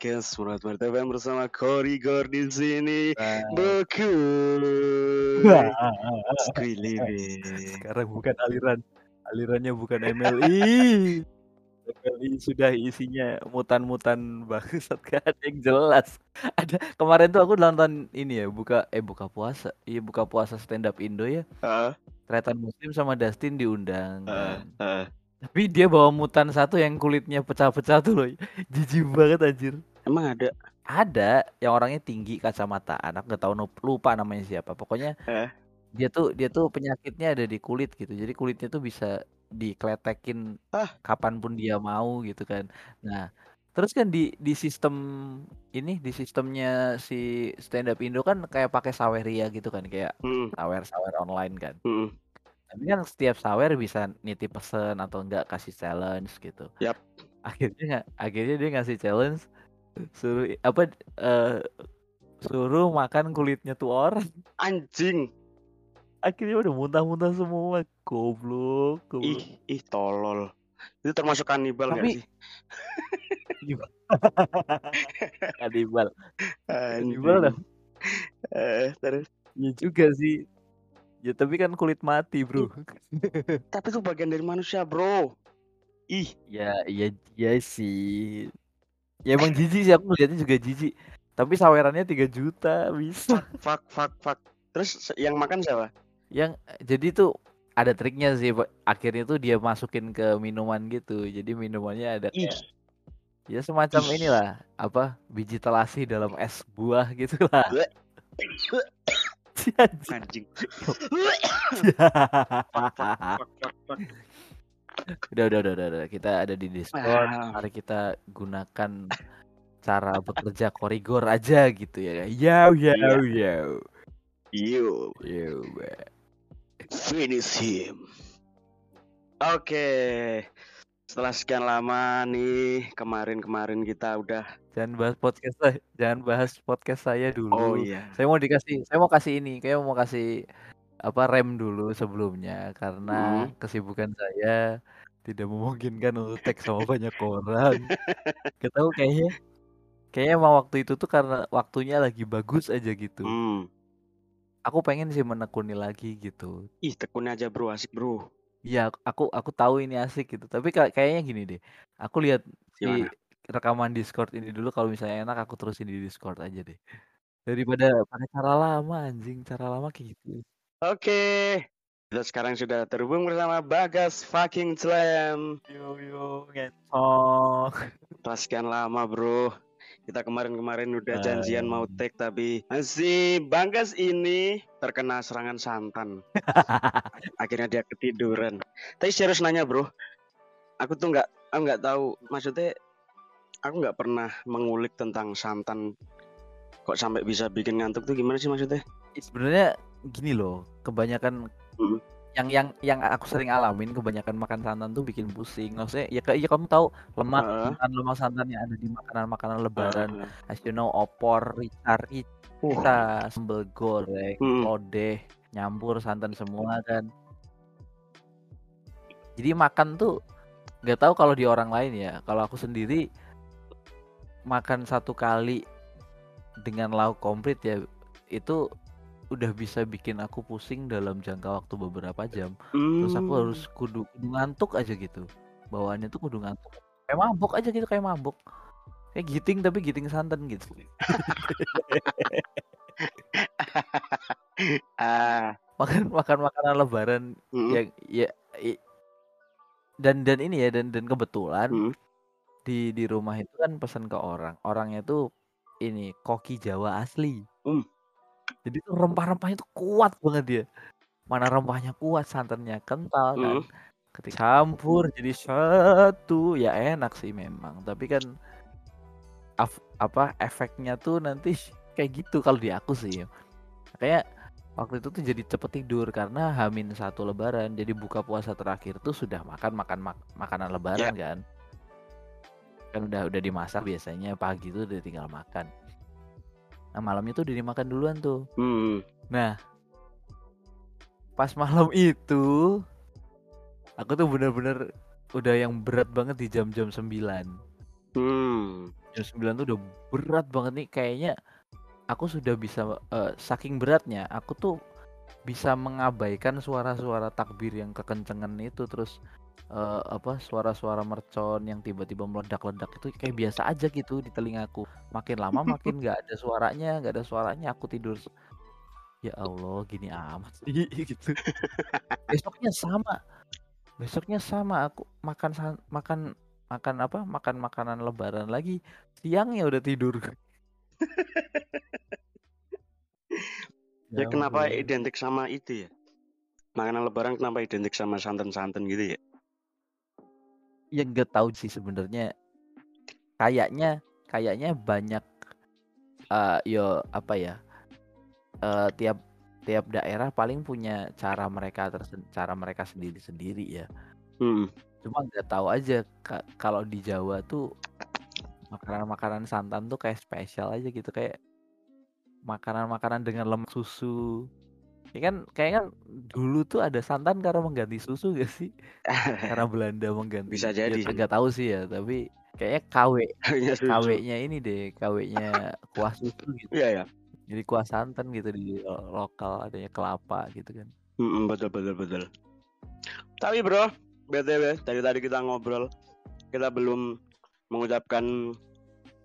podcast Surat Martabat bersama Korigor di sini. Beku. Sekarang bukan aliran, alirannya bukan MLI. MLI sudah isinya mutan-mutan bangsat gak ada yang jelas. Ada kemarin tuh aku nonton ini ya, buka eh buka puasa. Iya buka puasa stand up Indo ya. Heeh. Tretan Muslim sama Dustin diundang heeh. Tapi dia bawa mutan satu yang kulitnya pecah-pecah tuh loh. Jijik banget anjir. Emang ada? Ada yang orangnya tinggi kacamata anak nggak tahu lupa namanya siapa. Pokoknya Eh. dia tuh dia tuh penyakitnya ada di kulit gitu. Jadi kulitnya tuh bisa dikletekin Ah. kapan pun dia mau gitu kan. Nah, terus kan di di sistem ini di sistemnya si stand up Indo kan kayak pakai saweria gitu kan kayak Mm, sawer-sawer online kan. mm, Tapi kan setiap sawer bisa nitip pesen atau enggak kasih challenge gitu. Yap. Akhirnya akhirnya dia ngasih challenge suruh apa eh, suruh makan kulitnya tuh orang. Anjing. Akhirnya udah muntah-muntah semua. Goblok, goblok. Ih, ih tolol. Itu termasuk kanibal gak Tapi- sih? Kanibal. Kanibal dah. Eh, terus. Ya juga sih. Ya tapi kan kulit mati, Bro. Tapi itu bagian dari manusia, bro. Ih, ya, iya iya sih. Ya emang jijik sih aku lihatnya juga jijik. Tapi sawerannya 3 juta bisa. fuck, fuck, fuck. Terus yang makan siapa? yang jadi tuh ada triknya sih akhirnya tuh dia masukin ke minuman gitu jadi minumannya ada Ih, kayak ya semacam Ih. inilah apa biji telasi dalam es buah gitu lah anjing. udah, udah udah udah udah. Kita ada di Discord. Ah. mari kita gunakan cara bekerja korigor aja gitu ya. Yo yo yo You yo finish him. Oke. Setelah sekian lama nih, kemarin-kemarin kita udah jangan bahas podcast saya. Jangan bahas podcast saya dulu. Oh iya. Saya mau dikasih, saya mau kasih ini, kayak mau kasih apa rem dulu sebelumnya karena Hmm. kesibukan saya tidak memungkinkan untuk tag sama banyak orang. Gak tahu kayaknya, kayaknya emang waktu itu tuh karena waktunya lagi bagus aja gitu. Hmm. Aku pengen sih menekuni lagi gitu. Ih, tekun aja bro, asik bro. Iya, aku aku tahu ini asik gitu. Tapi ka- kayaknya gini deh, aku lihat si rekaman Discord ini dulu kalau misalnya enak aku terusin di Discord aja deh. Daripada pakai cara lama anjing, cara lama kayak gitu. Oke. Kita sekarang sudah terhubung bersama Bagas fucking Slam. Yo yo ngetong. Setelah sekian lama bro. Kita kemarin-kemarin udah janjian mau Ah. tag tapi si Bagas ini terkena serangan santan. Akhirnya dia ketiduran. Tapi serius nanya bro, aku tuh nggak, aku nggak tahu. Maksudnya, aku nggak pernah mengulik tentang santan. Kok sampai bisa bikin ngantuk tuh gimana sih maksudnya? Sebenarnya gini loh, kebanyakan Hmm. yang yang yang aku sering alamin kebanyakan makan santan tuh bikin pusing. Maksudnya ya kayak ya kamu tahu lemak Heeh. santan lemak santan yang ada di makanan-makanan lebaran. Ah, As you know opor, rica, rica, sambal goreng, Hmm. lodeh, nyampur santan semua kan. Jadi makan tuh nggak tahu kalau di orang lain ya. Kalau aku sendiri makan satu kali dengan lauk komplit ya itu udah bisa bikin aku pusing dalam jangka waktu beberapa jam. Terus aku hmm. harus kudu, kudu ngantuk aja gitu. Bawaannya tuh kudu ngantuk. Kayak mabuk aja gitu kayak mabuk. Kayak giting tapi giting santan gitu. Ah, makan makan makanan lebaran mm, yang ya i- dan dan ini ya dan dan kebetulan mm. di di rumah itu kan pesan ke orang orangnya tuh ini koki Jawa asli Hmm. Jadi tuh rempah-rempahnya tuh kuat banget dia. Mana rempahnya kuat santannya kental kan. Hmm. ketika campur jadi satu ya enak sih memang. Tapi kan af- apa efeknya tuh nanti kayak gitu kalau di aku sih. Kayak waktu itu tuh jadi cepet tidur karena hamin satu lebaran. Jadi buka puasa terakhir tuh sudah makan makan mak- makanan lebaran kan. Kan udah udah dimasak biasanya pagi tuh udah tinggal makan nah malamnya tuh udah dimakan duluan tuh Hmm. nah pas malam itu aku tuh bener-bener udah yang berat banget di jam-jam 9 Hmm. Jam 9 tuh udah berat banget nih kayaknya aku sudah bisa eh, saking beratnya aku tuh bisa mengabaikan suara-suara takbir yang kekencengan itu terus eh, apa suara-suara mercon yang tiba-tiba meledak-ledak itu kayak biasa aja gitu di telingaku makin lama makin nggak ada suaranya nggak ada suaranya aku tidur ya Allah gini amat sih gitu besoknya sama besoknya sama aku makan makan makan apa makan makanan lebaran lagi siangnya udah tidur Ya kenapa identik sama itu ya? Makanan lebaran kenapa identik sama santan-santan gitu ya? Ya nggak tahu sih sebenarnya. Kayaknya kayaknya banyak eh yo apa ya eh tiap tiap daerah paling punya cara mereka tersen cara mereka sendiri-sendiri ya. Hmm. cuma nggak tahu aja ka- kalau di Jawa tuh makanan-makanan santan tuh kayak spesial aja gitu kayak makanan-makanan dengan lemak susu ya kan kayak kan dulu tuh ada santan karena mengganti susu gak sih karena Belanda mengganti Bisa ya jadi sih. nggak tahu sih ya tapi kayaknya KW Kayaknya. KW-nya ini deh KW-nya kuah susu gitu Iya ya. jadi kuah santan gitu di lo- lokal adanya kelapa gitu kan Mm-mm, betul betul betul. Tapi bro, btw dari tadi kita ngobrol, kita belum mengucapkan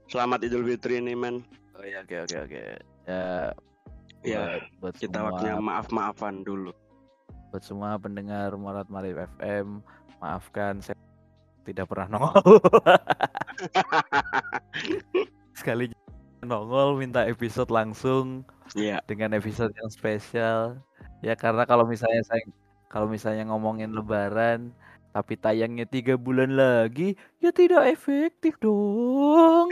selamat Idul Fitri nih men. oh ya oke oke oke ya Ya, buat, Kita semua waktunya maaf maafan dulu. buat semua pendengar Morat Marif FM maafkan saya tidak pernah nongol sekali nongol minta episode langsung Iya. dengan episode yang spesial ya karena kalau misalnya saya kalau misalnya ngomongin lebaran tapi tayangnya tiga bulan lagi ya tidak efektif dong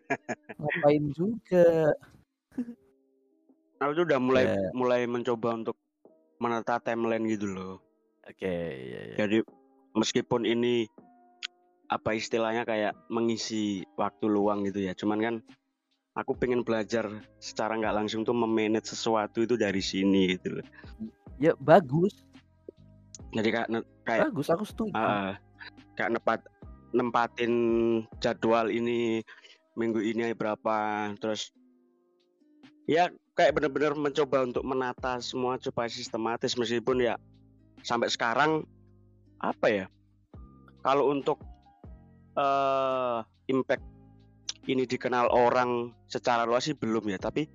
ngapain juga Aku tuh udah mulai Ya. mulai mencoba untuk menata timeline gitu loh. oke ya, ya. Jadi meskipun ini apa istilahnya kayak mengisi waktu luang gitu ya. Cuman kan aku pengen belajar secara nggak langsung tuh memanage sesuatu itu dari sini gitu loh. ya bagus Jadi kayak kayak bagus aku setuju ah, kayak nepat nempatin jadwal ini minggu ini berapa terus ya kayak bener-bener mencoba untuk menata semua supaya sistematis meskipun ya sampai sekarang apa ya kalau untuk eh impact ini dikenal orang secara luas sih belum ya tapi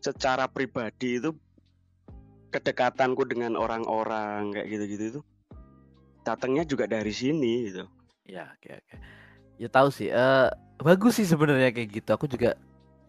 secara pribadi itu kedekatanku dengan orang-orang kayak gitu-gitu itu datangnya juga dari sini gitu Ya, oke oke. Ya tahu sih. Eh bagus sih sebenarnya kayak gitu. Aku juga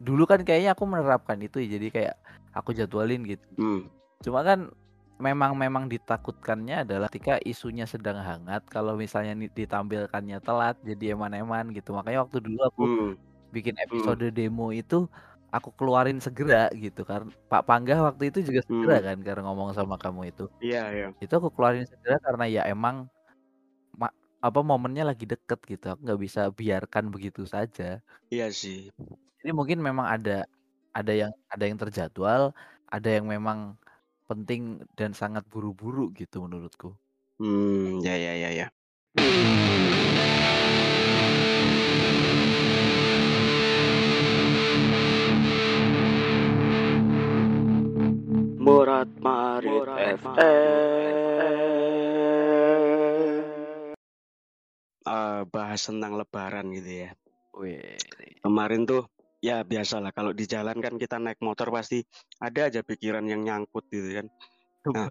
dulu kan kayaknya aku menerapkan itu ya, jadi kayak aku jadwalin gitu. hmm. Cuma kan memang memang ditakutkannya adalah ketika isunya sedang hangat kalau misalnya ditampilkannya telat jadi eman-eman gitu. Makanya waktu dulu aku Hmm. bikin episode demo itu aku keluarin segera gitu karena Pak Panggah waktu itu juga segera Hmm. kan karena ngomong sama kamu itu. iya iya Itu aku keluarin segera karena ya emang ma- apa momennya lagi deket gitu. Aku nggak bisa biarkan begitu saja. iya sih Jadi mungkin memang ada ada yang ada yang terjadwal, ada yang memang penting dan sangat buru-buru gitu menurutku. hmm ya ya ya ya Murat Marit FM Eh, bahas tentang lebaran gitu ya. Wih, kemarin tuh ya biasalah kalau di jalan kan kita naik motor pasti ada aja pikiran yang nyangkut gitu kan. Nah.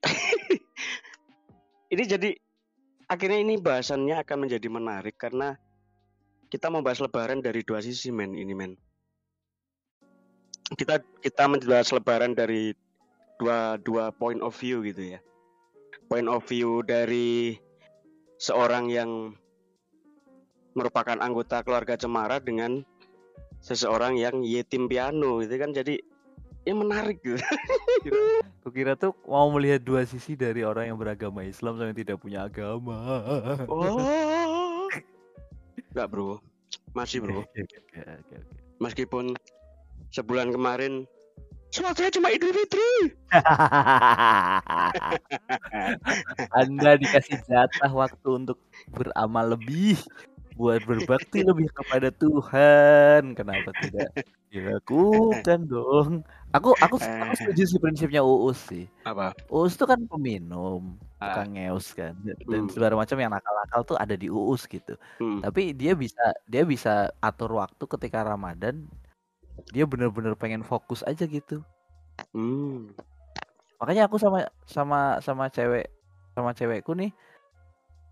ini jadi akhirnya ini bahasannya akan menjadi menarik karena kita membahas lebaran dari dua sisi men ini men. Kita kita membahas lebaran dari dua dua point of view gitu ya. Point of view dari seorang yang merupakan anggota keluarga cemara dengan seseorang yang yetim piano itu kan jadi ya menarik gitu Kukira tuh mau melihat dua sisi dari orang yang beragama Islam sama yang tidak punya agama. Oh. Enggak, Bro. Masih, Bro. Meskipun sebulan kemarin sholatnya cuma Idul Fitri. Anda dikasih jatah waktu untuk beramal lebih. buat berbakti lebih kepada Tuhan. Kenapa tidak dilakukan dong? Aku aku aku Eh. setuju sih prinsipnya Uus sih. Apa? Uus tuh kan peminum, Ah. tukang ngeus kan, dan Hmm. segala macam yang nakal-nakal tuh ada di Uus gitu. Hmm. Tapi dia bisa dia bisa atur waktu ketika Ramadan. Dia bener-bener pengen fokus aja gitu. Hmm. Makanya aku sama sama sama cewek sama cewekku nih,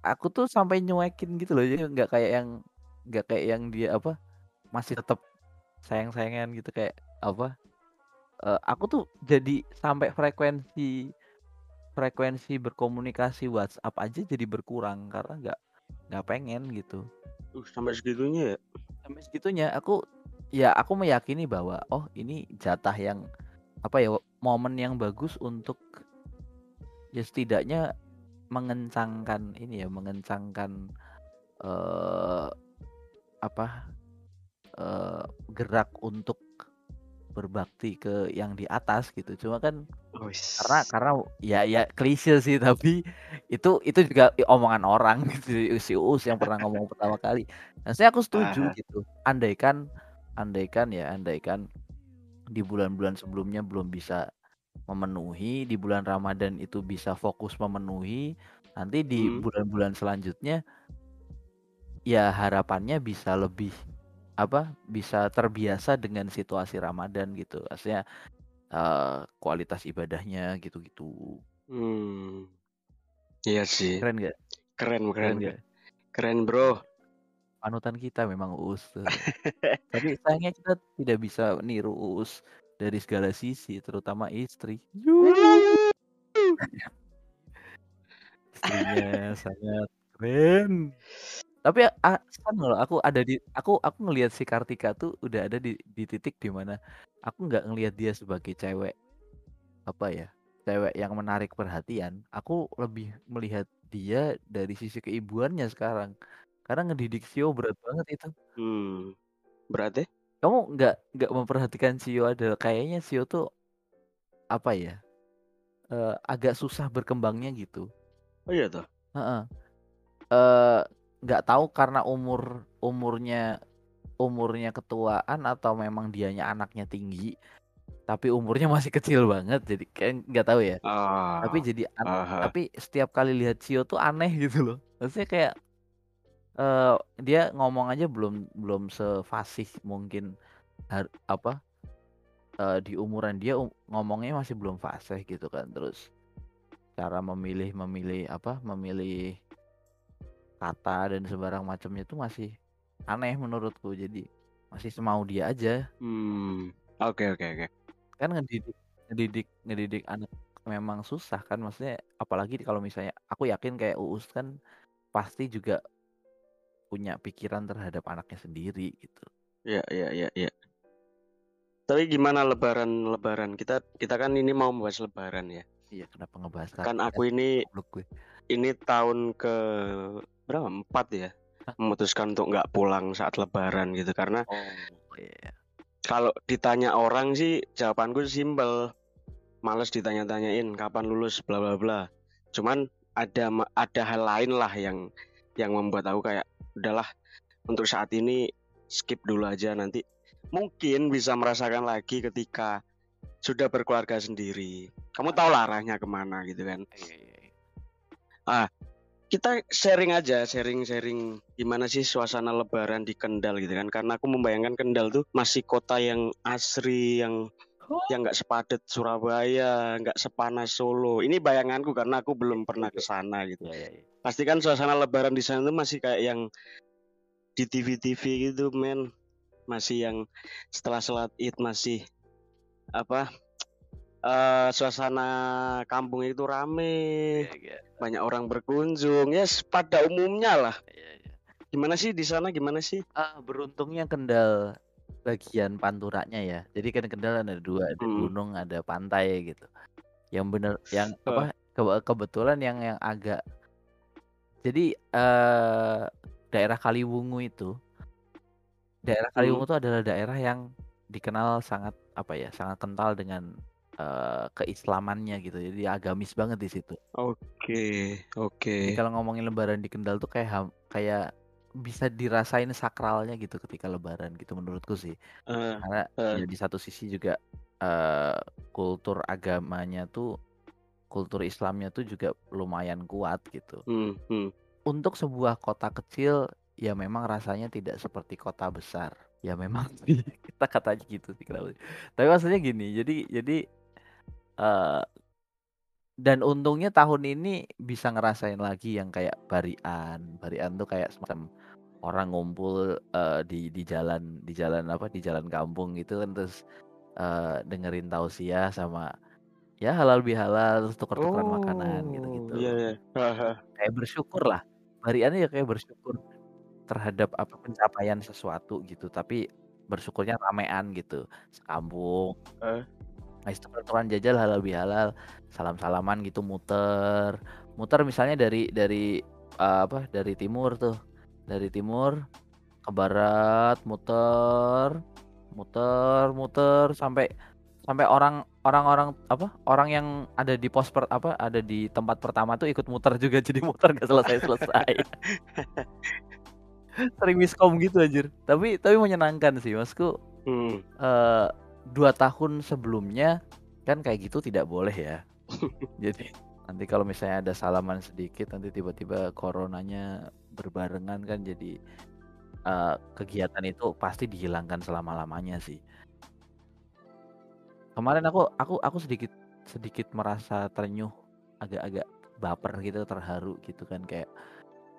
aku tuh sampai nyuekin gitu loh. Jadi nggak kayak yang nggak kayak yang dia apa masih tetap sayang-sayangan gitu kayak apa? eh, aku tuh jadi sampai frekuensi frekuensi berkomunikasi WhatsApp aja jadi berkurang karena nggak nggak pengen gitu. Uh, sampai segitunya ya. Sampai segitunya aku ya aku meyakini bahwa oh ini jatah yang apa ya momen yang bagus untuk ya setidaknya mengencangkan ini ya mengencangkan eh apa eh gerak untuk berbakti ke yang di atas gitu cuma kan Wis. karena karena ya ya klise sih tapi itu itu juga omongan orang gitu si Uus yang pernah ngomong pertama kali dan saya aku setuju Aha. gitu andaikan andaikan ya andaikan di bulan-bulan sebelumnya belum bisa memenuhi di bulan Ramadan itu bisa fokus memenuhi nanti di Hmm. bulan-bulan selanjutnya ya harapannya bisa lebih apa bisa terbiasa dengan situasi Ramadan gitu maksudnya eh, kualitas ibadahnya gitu-gitu Hmm. Iya sih. keren gak Keren, keren, keren keren, gak keren bro. Panutan kita memang Uus tuh. tapi sayangnya kita tidak bisa niru Uus dari segala sisi terutama istri. Istrinya sangat keren. Tapi kan loh aku ada di aku aku ngelihat si Kartika tuh udah ada di di titik di mana aku nggak ngelihat dia sebagai cewek apa ya cewek yang menarik perhatian. Aku lebih melihat dia dari sisi keibuannya sekarang karena ngedidik Sio berat banget itu Hmm. Berarti? kamu nggak nggak memperhatikan Sio adalah kayaknya Sio tuh apa ya eh, agak susah berkembangnya gitu Oh iya toh. Heeh. Eh, nggak tahu karena umur umurnya umurnya ketuaan atau memang dianya anaknya tinggi tapi umurnya masih kecil banget jadi kayak nggak tahu ya Ah. tapi jadi an- aha. tapi setiap kali lihat Sio tuh aneh gitu loh maksudnya kayak eh dia ngomong aja belum belum sefasih mungkin har- apa eh, di umuran dia um- ngomongnya masih belum fasih gitu kan terus cara memilih memilih apa memilih kata dan sembarang macamnya tuh masih aneh menurutku jadi masih semau dia aja Hmm. Oke, oke, oke. kan ngedidik ngedidik ngedidik anak memang susah kan maksudnya apalagi kalau misalnya aku yakin kayak Uus kan pasti juga punya pikiran terhadap anaknya sendiri gitu Iya, iya, iya, iya. Tapi gimana lebaran lebaran? Kita kita kan ini mau membahas lebaran ya. iya kenapa ngebahas Kan aku sih? ini gue ini tahun ke berapa? Empat ya. Hah? Memutuskan untuk nggak pulang saat lebaran gitu karena oh iya kalau ditanya orang sih jawabanku simpel. Males ditanya-tanyain kapan lulus bla bla bla. Cuman ada ada hal lain lah yang yang membuat aku kayak udahlah untuk saat ini skip dulu aja nanti mungkin bisa merasakan lagi ketika sudah berkeluarga sendiri. Kamu tahu lah arahnya ke mana gitu kan. Iya, iya, iya. Kita sharing aja, sharing-sharing gimana sih suasana lebaran di Kendal gitu kan. Karena aku membayangkan Kendal tuh masih kota yang asri, yang yang nggak sepadat Surabaya, nggak sepanas Solo. Ini bayanganku karena aku belum pernah ke sana gitu. Iya. Pasti kan suasana lebaran di sana tuh masih kayak yang di TV-TV gitu, men. Masih yang setelah sholat Id masih apa? eh suasana kampung itu rame, Iya, iya, banyak orang berkunjung. Ya, yes, pada umumnya lah. iya, iya. Gimana sih di sana? Gimana sih? Ah, beruntungnya Kendal bagian panturanya ya. Jadi kan Kendal ada dua, ada Hmm. gunung, ada pantai gitu. Yang bener, yang apa? kebe- kebetulan yang yang agak. Jadi eh daerah Kaliwungu itu, daerah Kaliwungu itu adalah daerah yang dikenal sangat apa ya, sangat kental dengan eh, keislamannya gitu. Jadi agamis banget di situ. Oke, oke. Jadi kalau ngomongin Lebaran di Kendal tuh kayak ham- kayak bisa dirasain sakralnya gitu ketika lebaran gitu menurutku sih. Heeh Karena heeh. ya di satu sisi juga eee, kultur agamanya tuh kultur Islamnya tuh juga lumayan kuat gitu. Hmm hmm. Untuk sebuah kota kecil ya memang rasanya tidak seperti kota besar. Ya memang kita katanya gitu sih. Tapi maksudnya gini, jadi jadi eee dan untungnya tahun ini bisa ngerasain lagi yang kayak barian. Barian tuh kayak semacam orang ngumpul, eee, di di jalan di jalan apa, di jalan kampung gitu kan terus, eee, dengerin tausiah sama ya halal bihalal, terus tuker-tukeran makanan Oh, gitu-gitu. iya iya. Kayak bersyukurlah. Bariannya ya kayak bersyukur terhadap apa, pencapaian sesuatu gitu, tapi bersyukurnya ramean gitu, sekampung. Heeh. Habis tuker-tukeran jajan halal bihalal, salam-salaman gitu muter. Muter misalnya dari dari, eee, apa, dari timur tuh, dari timur ke barat, muter muter muter sampai sampai orang orang-orang apa, orang yang ada di pos per apa, ada di tempat pertama tuh ikut muter juga, jadi muter nggak selesai-selesai. Sering miskom gitu anjir, tapi tapi menyenangkan sih maksudku, Hmm. eee, 2 tahun sebelumnya kan kayak gitu tidak boleh ya. Jadi nanti kalau misalnya ada salaman sedikit, nanti tiba-tiba coronanya berbarengan kan jadi, eee, kegiatan itu pasti dihilangkan selama-lamanya sih. Kemarin aku aku aku sedikit sedikit merasa terenyuh, agak-agak baper gitu, terharu gitu kan kayak,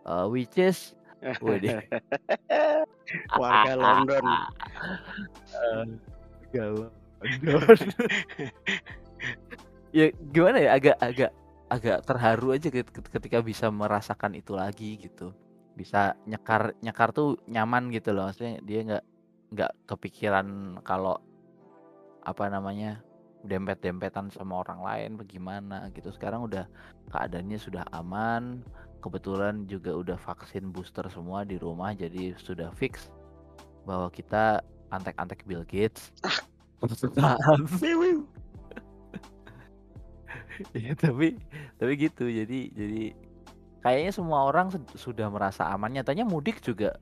eee, which is. Warga London. Eee, warga London. Ya gimana ya, agak agak agak terharu aja ket ket ketika bisa merasakan itu lagi gitu. Bisa nyekar nyekar tuh nyaman gitu loh, maksudnya dia nggak nggak kepikiran kalau, apa namanya, dempet-dempetan sama orang lain bagaimana gitu. Sekarang udah keadaannya sudah aman, kebetulan juga udah vaksin booster semua di rumah, jadi sudah fix bahwa kita antek-antek Bill Gates. Iya tapi tapi gitu, jadi jadi kayaknya semua orang sud sudah merasa aman, nyatanya mudik juga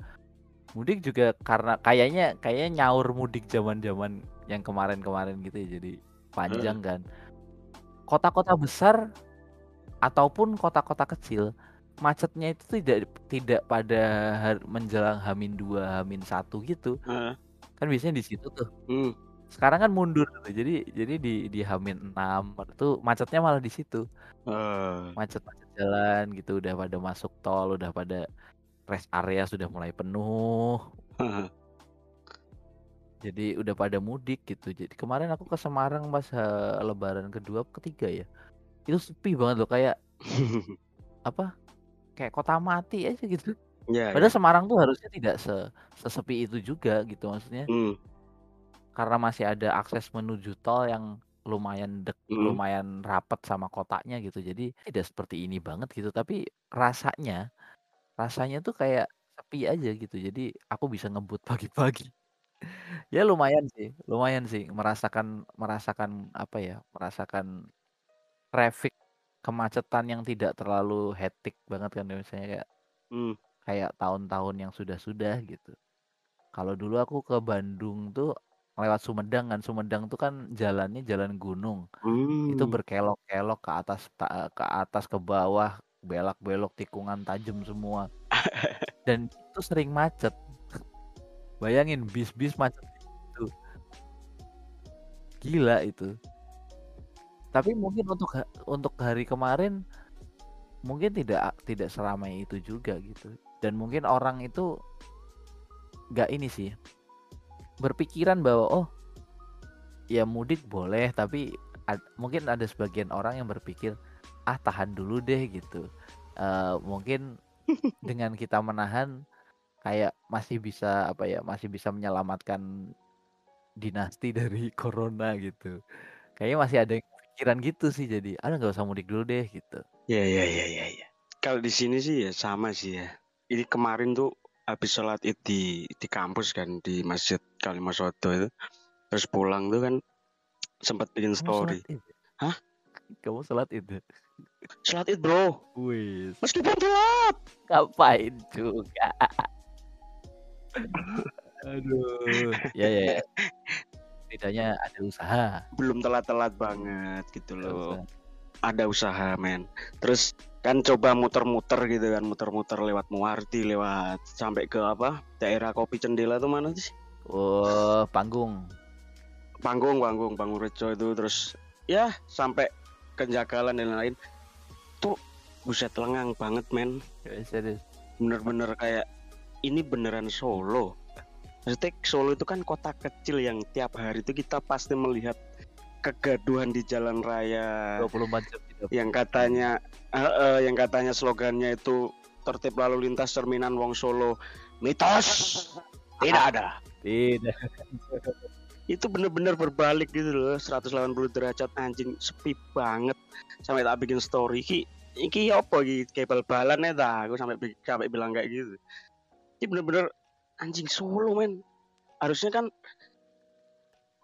mudik juga karena kayaknya kayaknya nyaur mudik zaman-zaman yang kemarin-kemarin gitu ya, jadi panjang kan. Kota-kota besar ataupun kota-kota kecil, macetnya itu tidak tidak pada menjelang H-2, H-1 gitu. Heeh. Kan biasanya di situ tuh. Hmm. Sekarang kan mundur tuh, jadi jadi di di H-6 itu macetnya malah di situ. Oh. Macet-macet jalan gitu, udah pada masuk tol, udah pada rest area sudah mulai penuh. Heeh. Jadi udah pada mudik gitu. Jadi kemarin aku ke Semarang pas, lebaran kedua, ketiga ya, itu sepi banget loh kayak apa, kayak kota mati aja gitu. Iya Padahal iya. Semarang tuh harusnya tidak se sesepi itu juga gitu, maksudnya Hmm. karena masih ada akses menuju tol yang lumayan dek Mhm. lumayan rapat sama kotanya gitu. Jadi tidak seperti ini banget gitu, tapi rasanya rasanya tuh kayak sepi aja gitu. Jadi aku bisa ngebut pagi-pagi. Ya lumayan sih lumayan sih merasakan merasakan apa ya, merasakan traffic, kemacetan yang tidak terlalu hectic banget kan ya, misalnya kayak Mmm. kayak tahun-tahun yang sudah-sudah gitu. Kalau dulu aku ke Bandung tuh lewat Sumedang kan, Sumedang tuh kan jalannya jalan gunung. Itu Mmm. berkelok-kelok ke atas ta eee, ke atas, ke bawah, belak-belok, tikungan tajam semua. Dan itu sering macet. Bayangin bis-bis macet gitu. Gila itu. Tapi mungkin untuk untuk hari kemarin, mungkin tidak tidak seramai itu juga gitu. Dan mungkin orang itu nggak ini sih, berpikiran bahwa, oh ya mudik boleh, tapi ad mungkin ada sebagian orang yang berpikir, "Ah tahan dulu deh," gitu. Eee, mungkin dengan kita menahan, kayak masih bisa apa ya, masih bisa menyelamatkan dinasti dari corona gitu. Kayaknya masih ada yang kepikiran gitu sih jadi, "Ah nggak usah mudik dulu deh," gitu. Iya iya iya iya iya. Kalau di sini sih ya sama sih ya. Ini kemarin tuh habis sholat Id di di kampus kan, di Masjid Kalimasodo itu. Terus pulang tuh kan sempat bikin story. Ya? Hah? Kamu sholat Id ya? Sholat Id, Bro. Wis. Meskipun telat. Ngapain juga? Aduh, ya ya ya. Setidaknya ada usaha. Belum telat-telat banget gitu loh. usaha. Ada usaha, men. Terus kan coba muter-muter gitu kan, muter-muter lewat Muardi, lewat sampai ke apa? Daerah Kopi Cendela tuh mana sih? Oh, panggung. Panggung, panggung, Panggung Rejo itu terus ya sampai ke Jagalan dan lain-lain. Tuh buset lengang banget, men. Ya, serius. Bener-bener kayak ini beneran Solo. Maksudnya Solo itu kan kota kecil yang tiap hari itu kita pasti melihat kegaduhan di jalan raya. 24 jam tidak. yang katanya eh, eh, yang katanya slogannya itu tertib lalu lintas cerminan wong Solo. Mitos! Tidak ada. Tidak. itu bener-bener berbalik gitu loh 180 derajat anjing sepi banget. Sampai tak bikin story. Ki iki apa iki kayak bal-balan ya aku sampai sampai bilang kayak gitu ini bener-bener anjing Solo men. Harusnya kan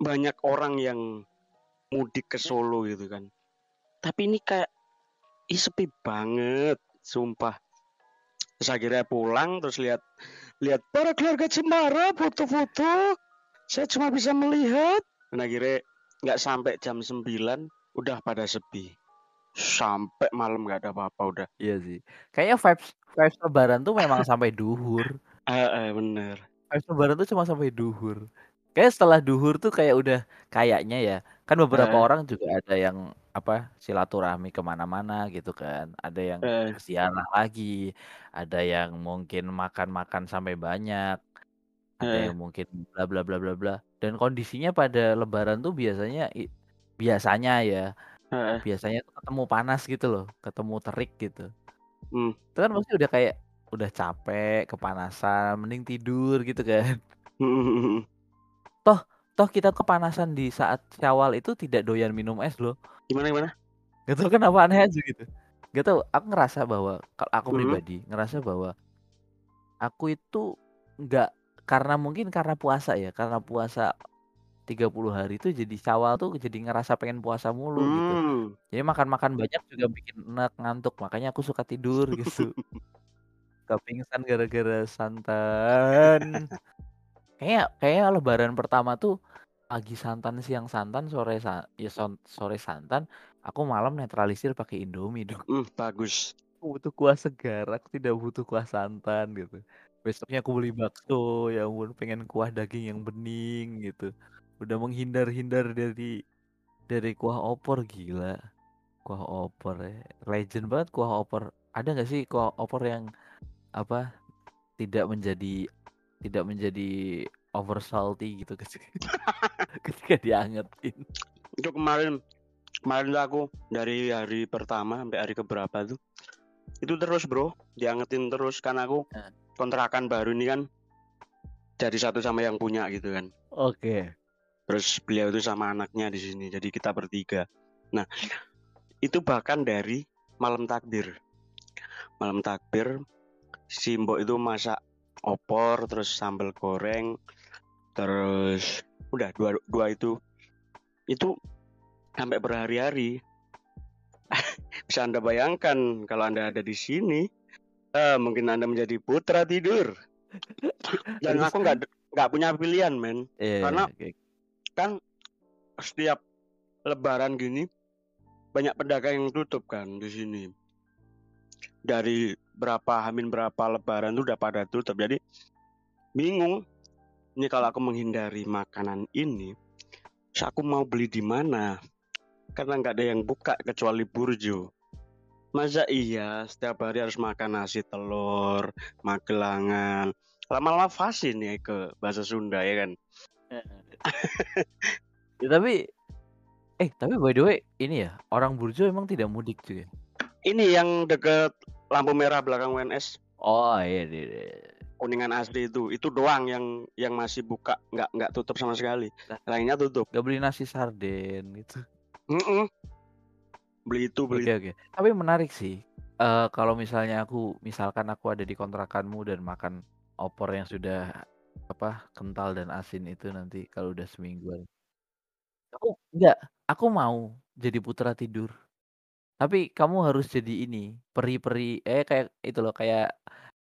banyak orang yang mudik ke Solo gitu kan. Tapi ini kayak ih sepi banget sumpah. Terus akhirnya pulang terus lihat lihat para keluarga Cemara foto-foto. Saya cuma bisa melihat. Dan akhirnya nggak sampai jam 9 udah pada sepi. Sampai malam nggak ada apa-apa udah. Iya sih. Kayaknya vibes vibes lebaran tuh memang sampai duhur. Ah eh, bener Vibes lebaran tuh cuma sampai duhur. Kayak setelah duhur tuh kayak udah kayaknya ya. Kan beberapa Eh. orang juga ada yang apa silaturahmi ke mana-mana gitu kan. Ada yang Eh. ziarah lagi, ada yang mungkin makan-makan sampai banyak, ada Eh. yang mungkin bla bla bla bla bla. Dan kondisinya pada lebaran tuh biasanya biasanya ya, Eh. biasanya tuh ketemu panas gitu loh, ketemu terik gitu. Hmm. Itu kan pasti udah kayak udah capek, kepanasan, mending tidur gitu kan. Toh kita kepanasan di saat Syawal itu tidak doyan minum es loh. gimana gimana Gak tau kenapa aneh aja gitu. Gak tau, aku ngerasa bahwa kalau aku Mhm. pribadi ngerasa bahwa aku itu nggak karena mungkin karena puasa ya, karena puasa 30 hari itu jadi Syawal tuh jadi ngerasa pengen puasa mulu gitu. Hmm. Jadi makan-makan banyak juga bikin enak, ngantuk. Makanya aku suka tidur gitu. Gak pingsan gara-gara santan. Kayak kayak lebaran pertama tuh pagi santan, siang santan, sore sa ya sore santan, aku malam netralisir pakai Indomie dong. Hmm, bagus Aku butuh kuah segar, aku tidak butuh kuah santan gitu. Besoknya aku beli bakso, ya ampun pengen kuah daging yang bening gitu. Udah menghindar-hindar dari dari kuah opor gila. Kuah opor ya. Legend banget kuah opor. Ada nggak sih kuah opor yang apa tidak menjadi tidak menjadi over salty gitu ketika diangetin. itu kemarin kemarin tuh aku dari hari pertama sampai hari keberapa tuh itu terus bro diangetin terus kan aku Nah. kontrakan baru ini kan jadi satu sama yang punya gitu kan Oke. terus beliau itu sama anaknya di sini jadi kita bertiga nah itu bahkan dari malam takbir malam takbir si mbok itu masak opor terus sambal goreng terus udah dua dua itu. Itu sampai berhari-hari. Bisa anda bayangkan kalau anda ada di sini eh, mungkin anda menjadi putra tidur. Dan aku nggak nggak punya pilihan men. Iya, Karena- oke. kan setiap lebaran gini banyak pedagang yang tutup kan di sini dari berapa hamin berapa lebaran tuh udah pada tutup. Jadi bingung. Ini kalau aku menghindari makanan ini aku mau beli di mana? Karena nggak ada yang buka kecuali burjo. Masa iya setiap hari harus makan nasi telur magelangan? Lama-lama fasin ya ke bahasa Sunda ya kan? Ya, tapi eh tapi by the way ini ya orang Burjo emang tidak mudik juga. Ini yang deket lampu merah belakang WNS Oh iya iya. iya. kuningan asli itu itu doang yang yang masih buka nggak nggak tutup sama sekali lainnya tutup Gak beli nasi sarden gitu. Mm-mm. beli itu beli Oke oke. Tapi menarik sih. Eh kalau misalnya aku misalkan aku ada di kontrakanmu dan makan opor yang sudah apa kental dan asin itu nanti kalau udah semingguan. Aku enggak, aku mau jadi putra tidur. Tapi kamu harus jadi ini, peri-peri eh kayak itu loh kayak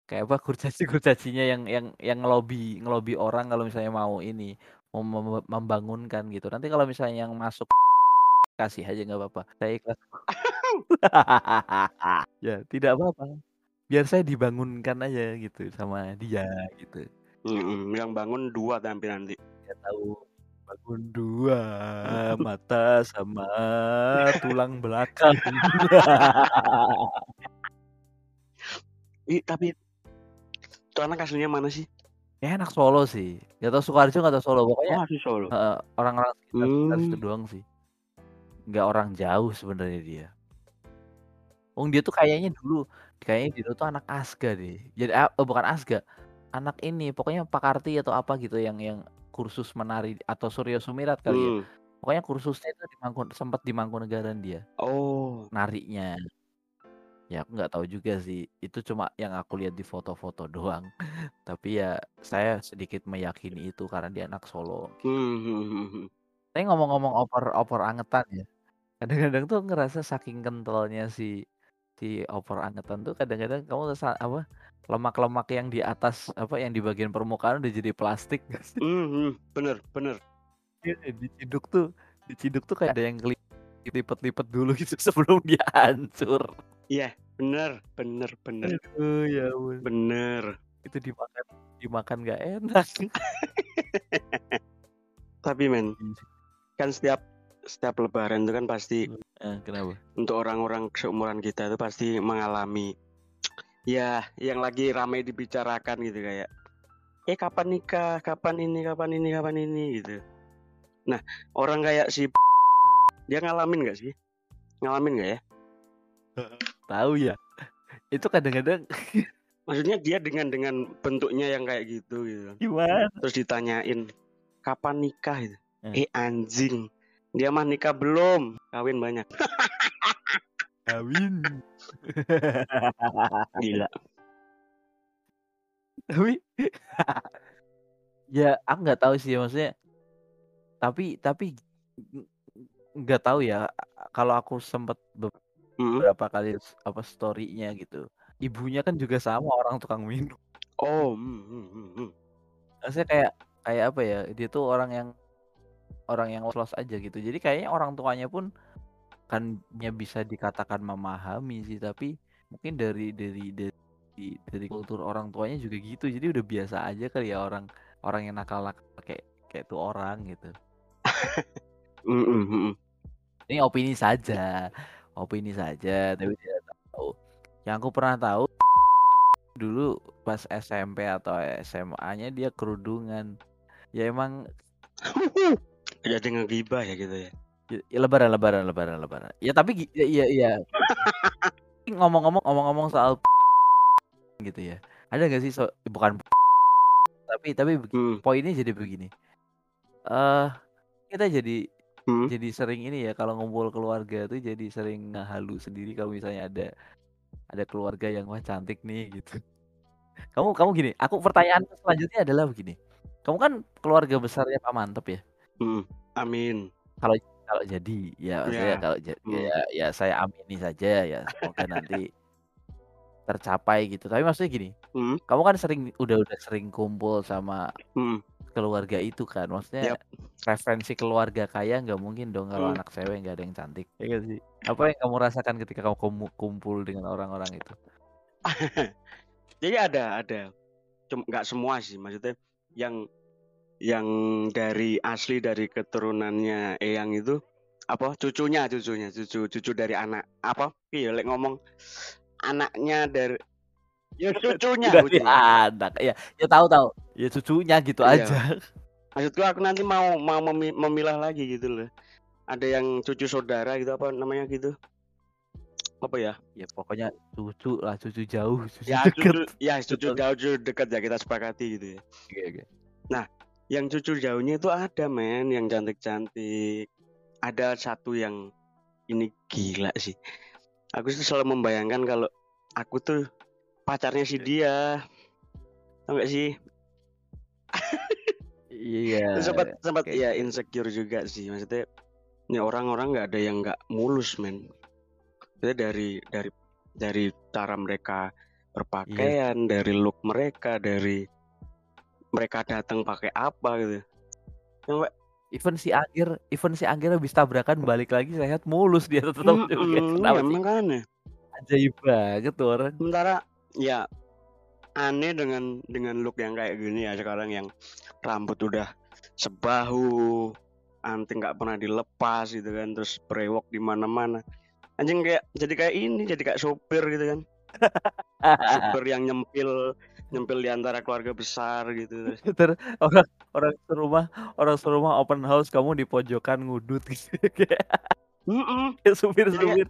kayak apa kurcaci-kurcacinya yang yang yang ngelobi ngelobi orang kalau misalnya mau ini mau mem- membangunkan gitu. Nanti kalau misalnya yang masuk kasih aja nggak apa-apa. Saya ikhlas. ya tidak apa-apa. Biar saya dibangunkan aja gitu sama dia gitu. Mm-mm, yang bangun dua tapi nanti. Saya tahu bangun dua mata sama tulang belakang. Ih, tapi itu anak aslinya mana sih? ya enak Solo sih. Gak tau Sukoharjo gak tau Solo. Pokoknya Oh, Solo. eh, orang-orang sekitar, sekitar Hmm. doang sih. Nggak orang jauh sebenarnya dia. Wong dia tuh kayaknya dulu, kayaknya dia tuh anak Asga deh. Jadi oh, bukan Asga, anak ini pokoknya Pak Karti atau apa gitu yang yang kursus menari atau Suryo Sumirat kali ya. Hmm. Pokoknya kursusnya itu di Mangku, sempat di Mangkunegaran dia Oh, narinya. Ya aku nggak tahu juga sih. Itu cuma yang aku lihat di foto-foto doang. Tapi ya saya sedikit meyakini itu karena dia anak Solo. hmm, hmm, hmm, hmm. Tapi ngomong-ngomong opor opor angetan ya. Kadang-kadang tuh ngerasa saking kentalnya si si opor angetan tuh kadang-kadang kamu apa lemak-lemak yang di atas apa yang di bagian permukaan udah jadi plastik nggak sih? Hmm, hmm, bener, bener. Iya, diciduk tuh diciduk tuh kayak ada yang kelipet-lipet dulu gitu sebelum dia hancur. Iya, bener, bener, bener, Aduh ya ampun. bener. Itu dimakan dimakan nggak enak. Tapi men, kan setiap setiap lebaran itu kan pasti Eh, kenapa? untuk orang-orang seumuran kita itu pasti mengalami ya yang lagi ramai dibicarakan gitu kayak eh kapan nikah, kapan ini, kapan ini, kapan ini gitu. Nah, orang kayak si dia ngalamin nggak sih? Ngalamin nggak ya? Tahu ya. Itu kadang-kadang Maksudnya dia dengan dengan bentuknya yang kayak gitu gitu. gimana? Terus ditanyain kapan nikah gitu. Eh. Eh anjing. Dia mah nikah belum, kawin banyak. Kawin. Gila. tapi ya aku nggak tahu sih maksudnya tapi tapi nggak tahu ya kalau aku sempat Mm. beberapa kali s- apa storynya gitu ibunya kan juga sama orang tukang minum Oh, hmm, hmm, hmm, hmm. maksudnya kayak kayak apa ya dia tuh orang yang orang yang los aja gitu jadi kayaknya orang tuanya pun kan ya bisa dikatakan memahami sih tapi mungkin dari dari dari dari kultur orang tuanya juga gitu. Jadi udah biasa aja kali ya orang orang yang nakal-nakal kayak kayak tuh orang gitu. Ini opini saja opini saja tapi tidak tahu. Yang aku pernah tahu dulu pas SMP atau SMA-nya dia kerudungan. Ya emang Jadi ngegibah ya gitu ya. Ya, ya, lebaran lebaran lebaran lebaran. Ya tapi ya iya iya ngomong-ngomong ngomong-ngomong soal gitu ya. Ada nggak sih so- bukan tapi tapi Hmm, poinnya jadi begini. Eh kita jadi hmm. jadi sering ini ya kalau ngumpul keluarga tuh jadi sering ngehalu sendiri kalau misalnya ada ada keluarga yang wah cantik nih gitu. Kamu kamu gini aku pertanyaan selanjutnya adalah begini. Kamu kan keluarga besarnya Pak Mantep ya? Hmm. Amin. kalau jadi ya maksudnya Ya. kalau jadi Hmm. ya, ya saya amini saja ya semoga nanti tercapai gitu tapi maksudnya gini Hmm, kamu kan sering udah udah sering kumpul sama hmm. keluarga itu kan maksudnya Yap. referensi keluarga kaya nggak mungkin dong kalau Hmm. anak cewek nggak ada yang cantik ya nggak sih apa yang kamu rasakan ketika kamu kumpul dengan orang-orang itu Jadi ada, ada. Cuma nggak semua sih, maksudnya yang yang dari asli dari keturunannya Eyang itu apa cucunya cucunya cucu cucu dari anak apa iya lek ngomong anaknya dari ya cucunya dari anak ya ya tahu tahu ya cucunya gitu Iya. aja. Maksudku aku nanti mau mau memi- memilah lagi gitu loh. Ada yang cucu saudara gitu apa namanya gitu. Apa ya? Ya pokoknya cucu lah cucu jauh cucu ya deket. cucu ya cucu jauh cucu dekat ya kita sepakati gitu ya. Oke, oke. Yang cucu jauhnya itu ada men yang cantik-cantik. Ada satu yang ini gila sih. Aku tuh selalu membayangkan kalau aku tuh pacarnya si dia. Tau gak sih? Iya. Sempat sempat oke, ya oke. insecure juga sih. Maksudnya ini orang-orang nggak ada yang nggak mulus men. Maksudnya dari dari dari cara mereka berpakaian, dari look mereka, dari mereka datang pakai apa gitu. Sampai Even si Angger, even si Angger habis tabrakan balik lagi sehat mulus dia tetap joget. Mm-mm, Kenapa sih? makanya. Ajaib banget tuh orang. Sementara ya aneh dengan dengan look yang kayak gini ya sekarang yang rambut udah sebahu, anting nggak pernah dilepas gitu kan, terus brewok di mana-mana. Anjing kayak jadi kayak ini, jadi kayak sopir gitu kan. Sopir yang nyempil nyempil di antara keluarga besar gitu. Terus, orang orang serumah orang serumah open house kamu di pojokan ngudut gitu kayak Mm-mm. kayak supir-supir.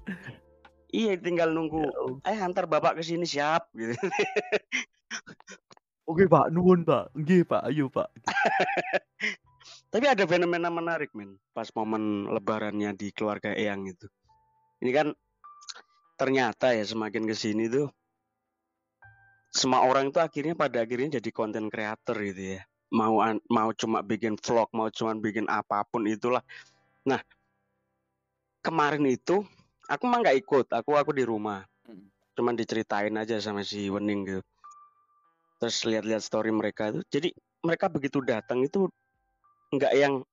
Iya tinggal Ya nunggu. Allah. Eh antar bapak ke sini siap gitu. Oke Pak, nuwun Pak. Nggih Pak, ayo Pak. Tapi ada fenomena menarik men pas momen lebarannya di keluarga Eyang itu. Ini kan ternyata ya semakin ke sini tuh semua orang tuh akhirnya pada akhirnya jadi konten creator gitu ya. Mau mau cuma bikin vlog, mau cuma bikin apa pun itulah. Nah, kemarin itu aku mah nggak ikut, aku aku di rumah. Mm. Cuman diceritain aja sama si Wening gitu. Terus lihat-lihat story mereka itu. Jadi mereka begitu datang itu nggak yang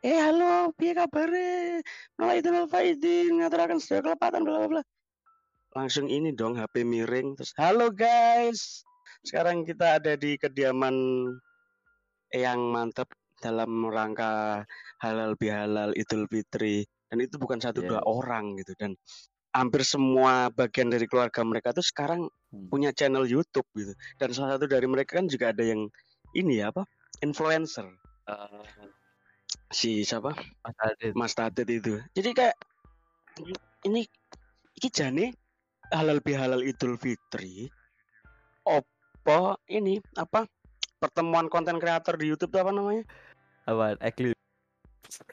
eh halo piye kabare mulai itu faidin ngaturaken sedaya kelepatan bla bla bla langsung ini dong HP miring terus halo guys sekarang kita ada di kediaman yang mantap dalam rangka halal bihalal idul fitri dan itu bukan satu Iya. dua orang gitu dan hampir semua bagian dari keluarga mereka tuh sekarang Hmm. punya channel YouTube gitu dan salah satu dari mereka kan juga ada yang ini ya apa influencer si siapa Mas Adit. Mas Tadit itu. Jadi kayak ini iki jane halal bihalal Idul Fitri. Opo ini apa pertemuan konten kreator di YouTube tuh apa namanya? Apaan? Eclipse.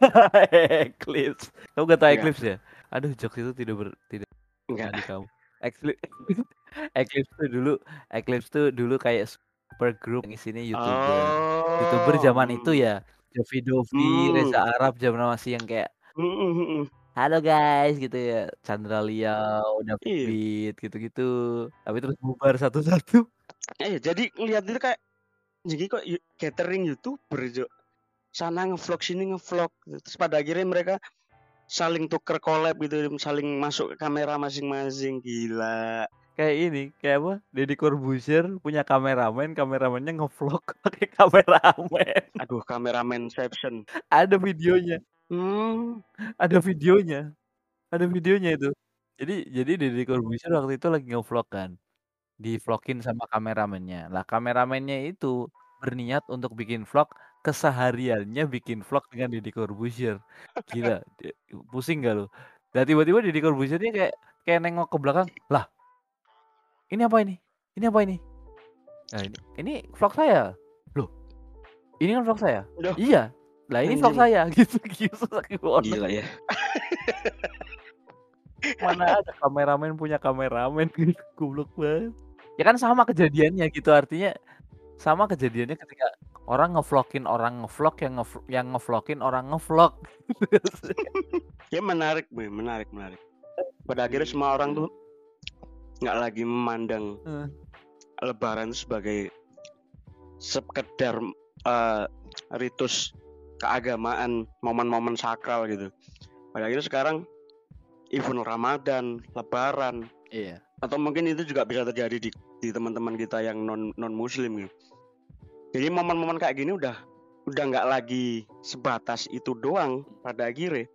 Eclipse. Kamu gak tau Enggak. Eclipse ya? Aduh, jokes itu tidak ber, tidak Enggak. di kamu. Eclipse. Eclipse tuh dulu, Eclipse tuh dulu kayak super group yang isinya YouTuber. Oh. YouTuber zaman itu ya. Jovi Dovi, Hmm. Reza Arab zaman masih yang kayak Mm, mm, mm, mm. Halo guys gitu ya. Chandra Liao, David Iya. Beat gitu-gitu. Tapi terus bubar satu-satu. Eh jadi ngeliat itu kayak jadi kok catering YouTuber jo. Sana ngevlog sini ngevlog terus pada akhirnya mereka saling tuker collab gitu saling masuk ke kamera masing-masing gila Kayak ini, kayak apa? Deddy Corbuzier punya kameramen, kameramennya ngevlog pakai kameramen. aduh kameraman Inception Ada videonya. Hmm. Ada videonya. Ada videonya itu. Jadi jadi Deddy Corbuzier waktu itu lagi ngevlog kan? Di vlogin sama kameramennya. Lah kameramennya itu berniat untuk bikin vlog kesehariannya bikin vlog dengan Deddy Corbuzier. Gila pusing gak lo dan tiba-tiba Deddy Corbuziernya kayak kayak nengok ke belakang lah ini apa ini? Ini apa ini? Nah ini. Ini vlog saya. Loh ini kan vlog saya? Loh. iya lah ini vlog saya gitu gitu gila ya. Mana ada kameramen punya kameramen gitu goblok banget. Ya kan sama kejadiannya gitu artinya sama kejadiannya ketika orang ngevlogin orang ngevlog yang nge yang ngevlogin orang ngevlog. Ya menarik Boy. menarik menarik. Pada akhirnya semua orang tuh nggak lagi memandang Hmm. lebaran sebagai sekedar eh, ritus keagamaan momen-momen sakral gitu. Pada akhirnya sekarang event Ramadan lebaran. Iya. Atau mungkin itu juga bisa terjadi di di teman-teman kita yang non non muslim gitu. Jadi momen-momen kayak gini udah udah nggak lagi sebatas itu doang pada akhirnya.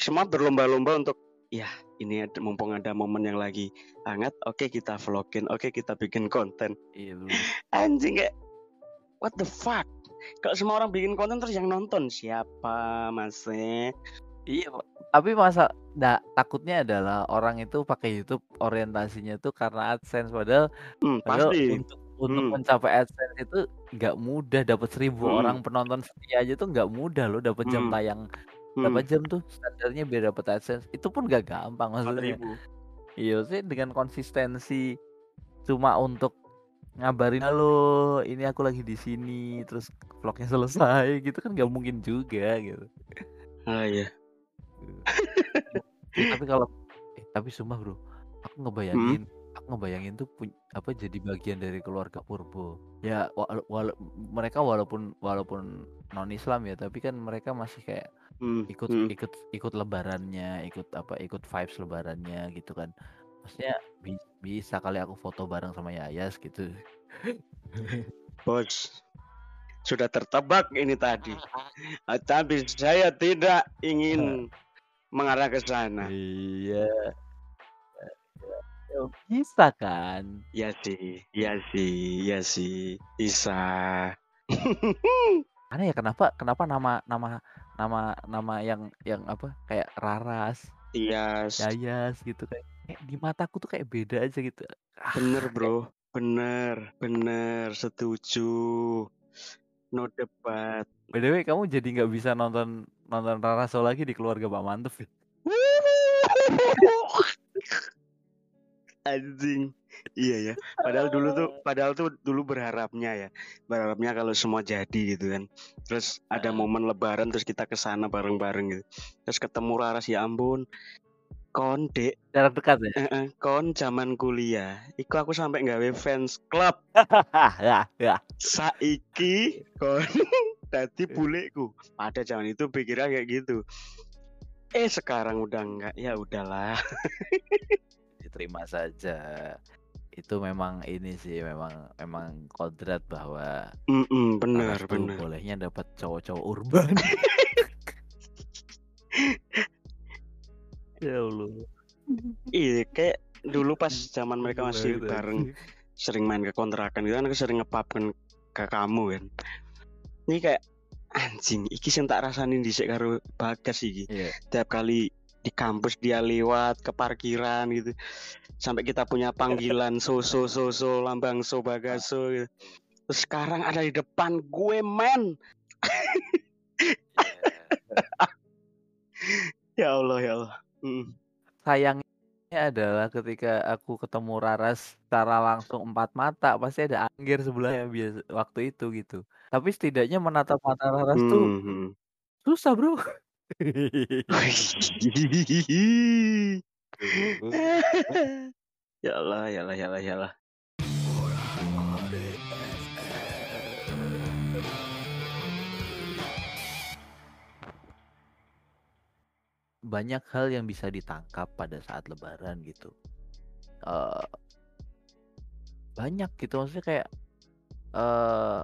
Semua berlomba-lomba untuk ya ini ada, mumpung ada momen yang lagi hangat oke kita vlogin oke kita bikin konten. Iya anjing kayak what the fuck kalau semua orang bikin konten terus yang nonton siapa masnya iya Pak. tapi masa nah, takutnya adalah orang itu pakai YouTube orientasinya tuh karena AdSense padahal hmm, padahal pasti untuk untuk Hmm. mencapai AdSense itu nggak mudah dapat seribu Hmm. orang penonton setia aja tuh nggak mudah loh dapat jam Hmm. tayang Hmm, berapa jam tuh standarnya biar dapat AdSense itu pun gak gampang maksudnya 4.000. Iya sih dengan konsistensi cuma untuk ngabarin halo ini aku lagi di sini terus vlognya selesai gitu kan nggak mungkin juga gitu. ah iya Eh, tapi kalau eh, tapi sumpah bro aku ngebayangin aku ngebayangin tuh pun apa jadi bagian dari keluarga Purbo. Ya wala wala mereka walaupun walaupun non Islam ya, tapi kan mereka masih kayak Hmm, ikut hmm. ikut ikut lebarannya, ikut apa ikut vibes lebarannya gitu kan. Maksudnya bi bisa kali aku foto bareng sama Yayas gitu. Bos, sudah tertebak ini tadi. Tapi saya tidak ingin mengarah ke sana. Iya. Ya, bisa kan? Ya sih, ya sih, ya sih. Bisa. Aneh ya kenapa kenapa nama nama nama nama yang yang apa kayak Raras, Iya, s- Yayas gitu kayak, kayak di mataku tuh kayak beda aja gitu. Ah, bener bro. Bener, bener. Setuju. No debat. by the way kamu jadi nggak bisa nonton nonton Raraso lagi di keluarga Pak Mantuf ya? Anjing. Iya ya. Padahal dulu tuh, padahal tuh dulu berharapnya ya, berharapnya kalau semua jadi gitu kan. Terus ada momen Lebaran terus kita ke sana bareng-bareng gitu. Terus ketemu Raras ya ampun. Kon dek, Jarak dekat ya? kon zaman kuliah. Iku aku sampai nggawe fans club. ya, ya. Saiki kon dadi buleku. Pada zaman itu pikirnya kayak gitu. Eh sekarang udah enggak. Ya udahlah. Diterima saja. Itu memang ini sih memang memang kodrat bahwa Mm-mm, bener, Raras tuh bener. bolehnya dapat cowok-cowok urban. Ya Allah. Iya, kayak dulu pas zaman mereka masih Banget bareng sering main ke kontrakan gitu kan aku sering ngepapkan ke kamu kan. Ini kayak anjing, iki sing tak rasain dhisik karo Bagas iki. Iya. Tiap kali di kampus dia lewat ke parkiran gitu. Sampai kita punya panggilan so so so so lambang so bagaso gitu. Terus sekarang ada di depan gue men. Ya Allah ya Allah. Mm. Sayangnya adalah ketika aku ketemu Raras secara langsung empat mata pasti ada Anggir sebelahnya biasa waktu itu gitu. Tapi setidaknya menatap mata Raras tuh Hmm. susah bro. ya Allah, ya Allah, ya Allah, ya Allah. Banyak hal yang bisa ditangkap pada saat Lebaran gitu. Eh banyak gitu maksudnya kayak eh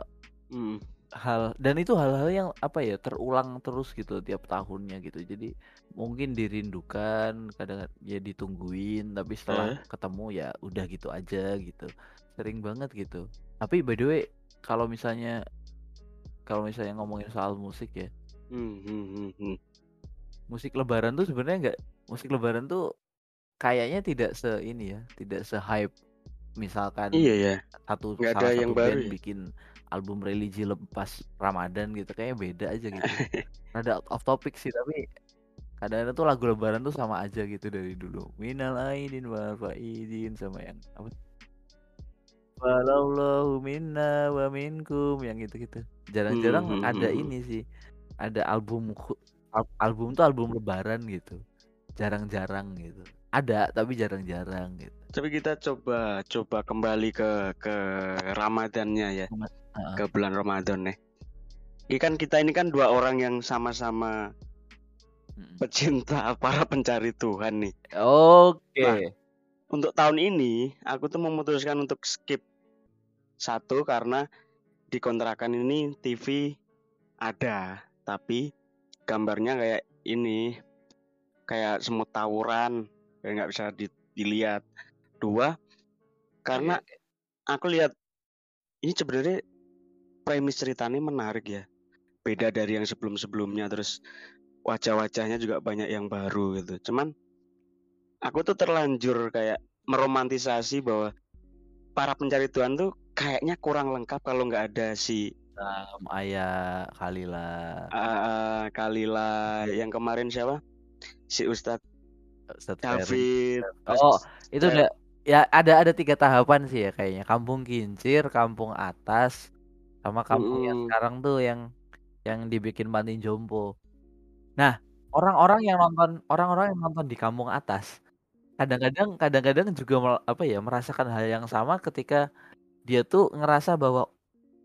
Hmm. hal dan itu hal-hal yang apa ya terulang terus gitu tiap tahunnya gitu jadi mungkin dirindukan kadang ya ditungguin tapi setelah Eh? ketemu ya udah gitu aja gitu sering banget gitu tapi by the way kalau misalnya kalau misalnya ngomongin soal musik ya Hmm, hmm, hmm, hmm. Musik lebaran tuh sebenarnya nggak musik lebaran tuh kayaknya tidak se ini ya tidak se hype misalkan Iya ya, satu nggak ada salah yang satu baru band ya. bikin album religi lepas Ramadan gitu kayaknya beda aja gitu. Rada out of topic sih tapi kadang-kadang tuh lagu lebaran tuh sama aja gitu dari dulu. Minal aidin wal faidin sama yang apa? Walallahu minna wa minkum yang gitu-gitu. Jarang-jarang Hmm, hmm, ada hmm, hmm. ini sih. Ada album al- album tuh album lebaran gitu. Jarang-jarang gitu. Ada tapi jarang-jarang gitu. Tapi kita coba coba kembali ke ke Ramadannya ya, Heeh. ke bulan Ramadan nih. Ini kan kita ini kan dua orang yang sama-sama pecinta para pencari Tuhan nih. Oke. Nah, untuk tahun ini aku tuh memutuskan untuk skip satu karena di kontrakan ini TV ada, tapi gambarnya kayak ini, kayak semut tawuran, kayak nggak bisa di- dilihat. Dua, karena oke. aku lihat ini sebenarnya premis ceritanya menarik ya, beda dari yang sebelum-sebelumnya. Terus wajah-wajahnya juga banyak yang baru gitu. Cuman aku tuh terlanjur kayak meromantisasi bahwa para pencari Tuhan tuh kayaknya kurang lengkap kalau nggak ada si Sam, Ayah, Kalila, uh, Kalila yang kemarin siapa? Si Ustadz Ustadz. David. Oh, itu udah ya ada ada tiga tahapan sih ya kayaknya. Kampung Kincir, Kampung Atas, sama kampung yang Mm-mm. sekarang tuh yang yang dibikin panti jompo. Nah, orang-orang yang nonton orang-orang yang nonton di Kampung Atas kadang-kadang kadang-kadang juga apa ya merasakan hal yang sama ketika dia tuh ngerasa bahwa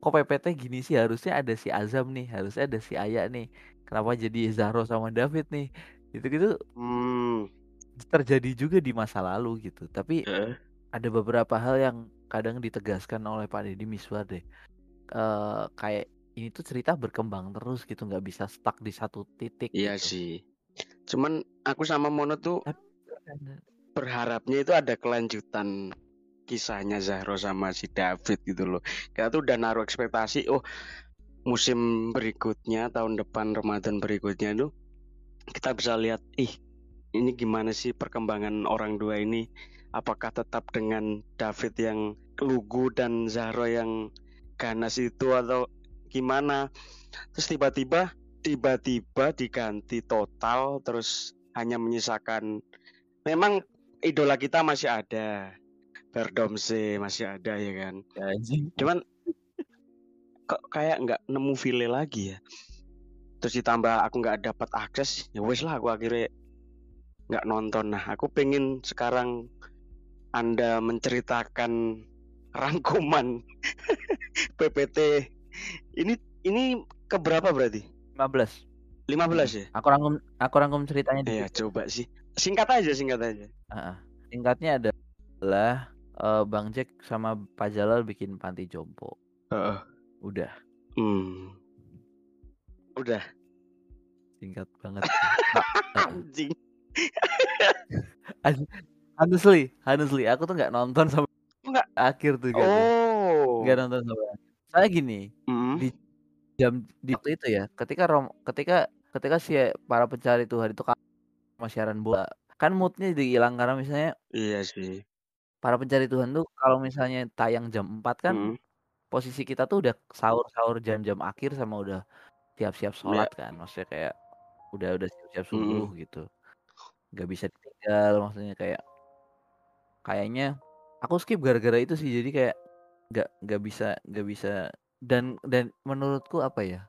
kok PPT gini sih harusnya ada si Azam nih harusnya ada si Aya nih kenapa jadi Zahro sama David nih gitu-gitu Hmm. terjadi juga di masa lalu gitu tapi heeh. ada beberapa hal yang kadang ditegaskan oleh Pak Deddy Miswar deh Eh kayak ini tuh cerita berkembang terus gitu nggak bisa stuck di satu titik Iya gitu. sih. Cuman aku sama Mono tuh berharapnya itu ada kelanjutan kisahnya Zahro sama si David gitu loh. Kita tuh udah naruh ekspektasi, oh musim berikutnya tahun depan Ramadan berikutnya tuh kita bisa lihat, ih ini gimana sih perkembangan orang dua ini? Apakah tetap dengan David yang lugu dan Zahro yang ganas itu atau gimana? Terus tiba-tiba tiba-tiba diganti total terus hanya menyisakan memang idola kita masih ada Berdomse masih ada ya kan? Ya anjing. Cuman kok kayak nggak nemu file lagi ya? Terus ditambah aku nggak dapat akses ya wes lah aku akhirnya nggak nonton. Nah aku pengen sekarang anda menceritakan rangkuman PPT ini ini keberapa berarti? 15 15 ya? Aku rangkum aku rangkum ceritanya ya dikit coba sih. Singkat aja singkat aja. Heeh. singkatnya adalah eh, Bang Jack sama Pak Jalal bikin panti jompo. Heeh. udah. Hmm. udah. Singkat banget. Anjing. Honestly honestly aku tuh nggak nonton sampai Nggak. akhir tuh kan oh. Nggak nonton sampai saya gini Mm. di jam di waktu itu ya ketika rom ketika ketika si para pencari Tuhan itu kan siaran bola kan moodnya jadi hilang karena misalnya iya sih para pencari Tuhan tuh kalau misalnya tayang jam 4 kan Mm. posisi kita tuh udah sahur-sahur jam-jam akhir sama udah siap-siap sholat Iya. kan maksudnya kayak udah udah siap-siap Mm-mm. subuh gitu nggak bisa ditinggal maksudnya kayak kayaknya aku skip gara-gara itu sih jadi kayak nggak nggak bisa nggak bisa dan dan menurutku apa ya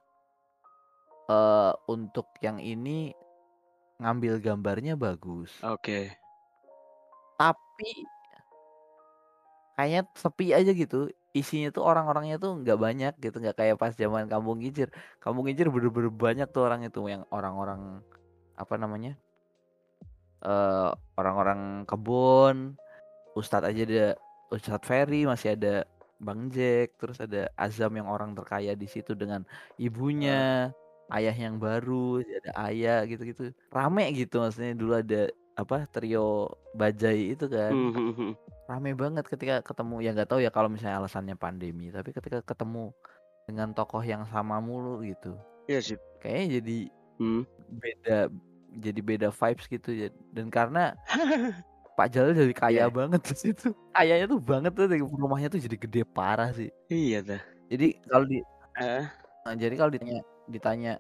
eh untuk yang ini ngambil gambarnya bagus oke tapi kayaknya sepi aja gitu. Isinya tuh orang-orangnya tuh nggak banyak gitu nggak kayak pas zaman Kampung Kincir. Kampung Kincir bener-bener banyak tuh orang itu yang orang-orang apa namanya eh orang-orang kebun. Ustadz aja ada Ustadz Ferry masih ada Bang Jack terus ada Azam yang orang terkaya di situ dengan ibunya ayah yang baru ada ayah gitu-gitu. Rame gitu maksudnya dulu ada apa trio bajai itu kan Mhm. rame banget ketika ketemu ya nggak tahu ya kalau misalnya alasannya pandemi tapi ketika ketemu dengan tokoh yang sama mulu gitu iya sih kayaknya jadi Hmm. beda jadi beda vibes gitu ya dan karena Pak Jalil jadi kaya Iya. banget di situ kayaknya tuh banget tuh rumahnya tuh jadi gede parah sih iya dah jadi kalau di eh nah, jadi kalau ditanya ditanya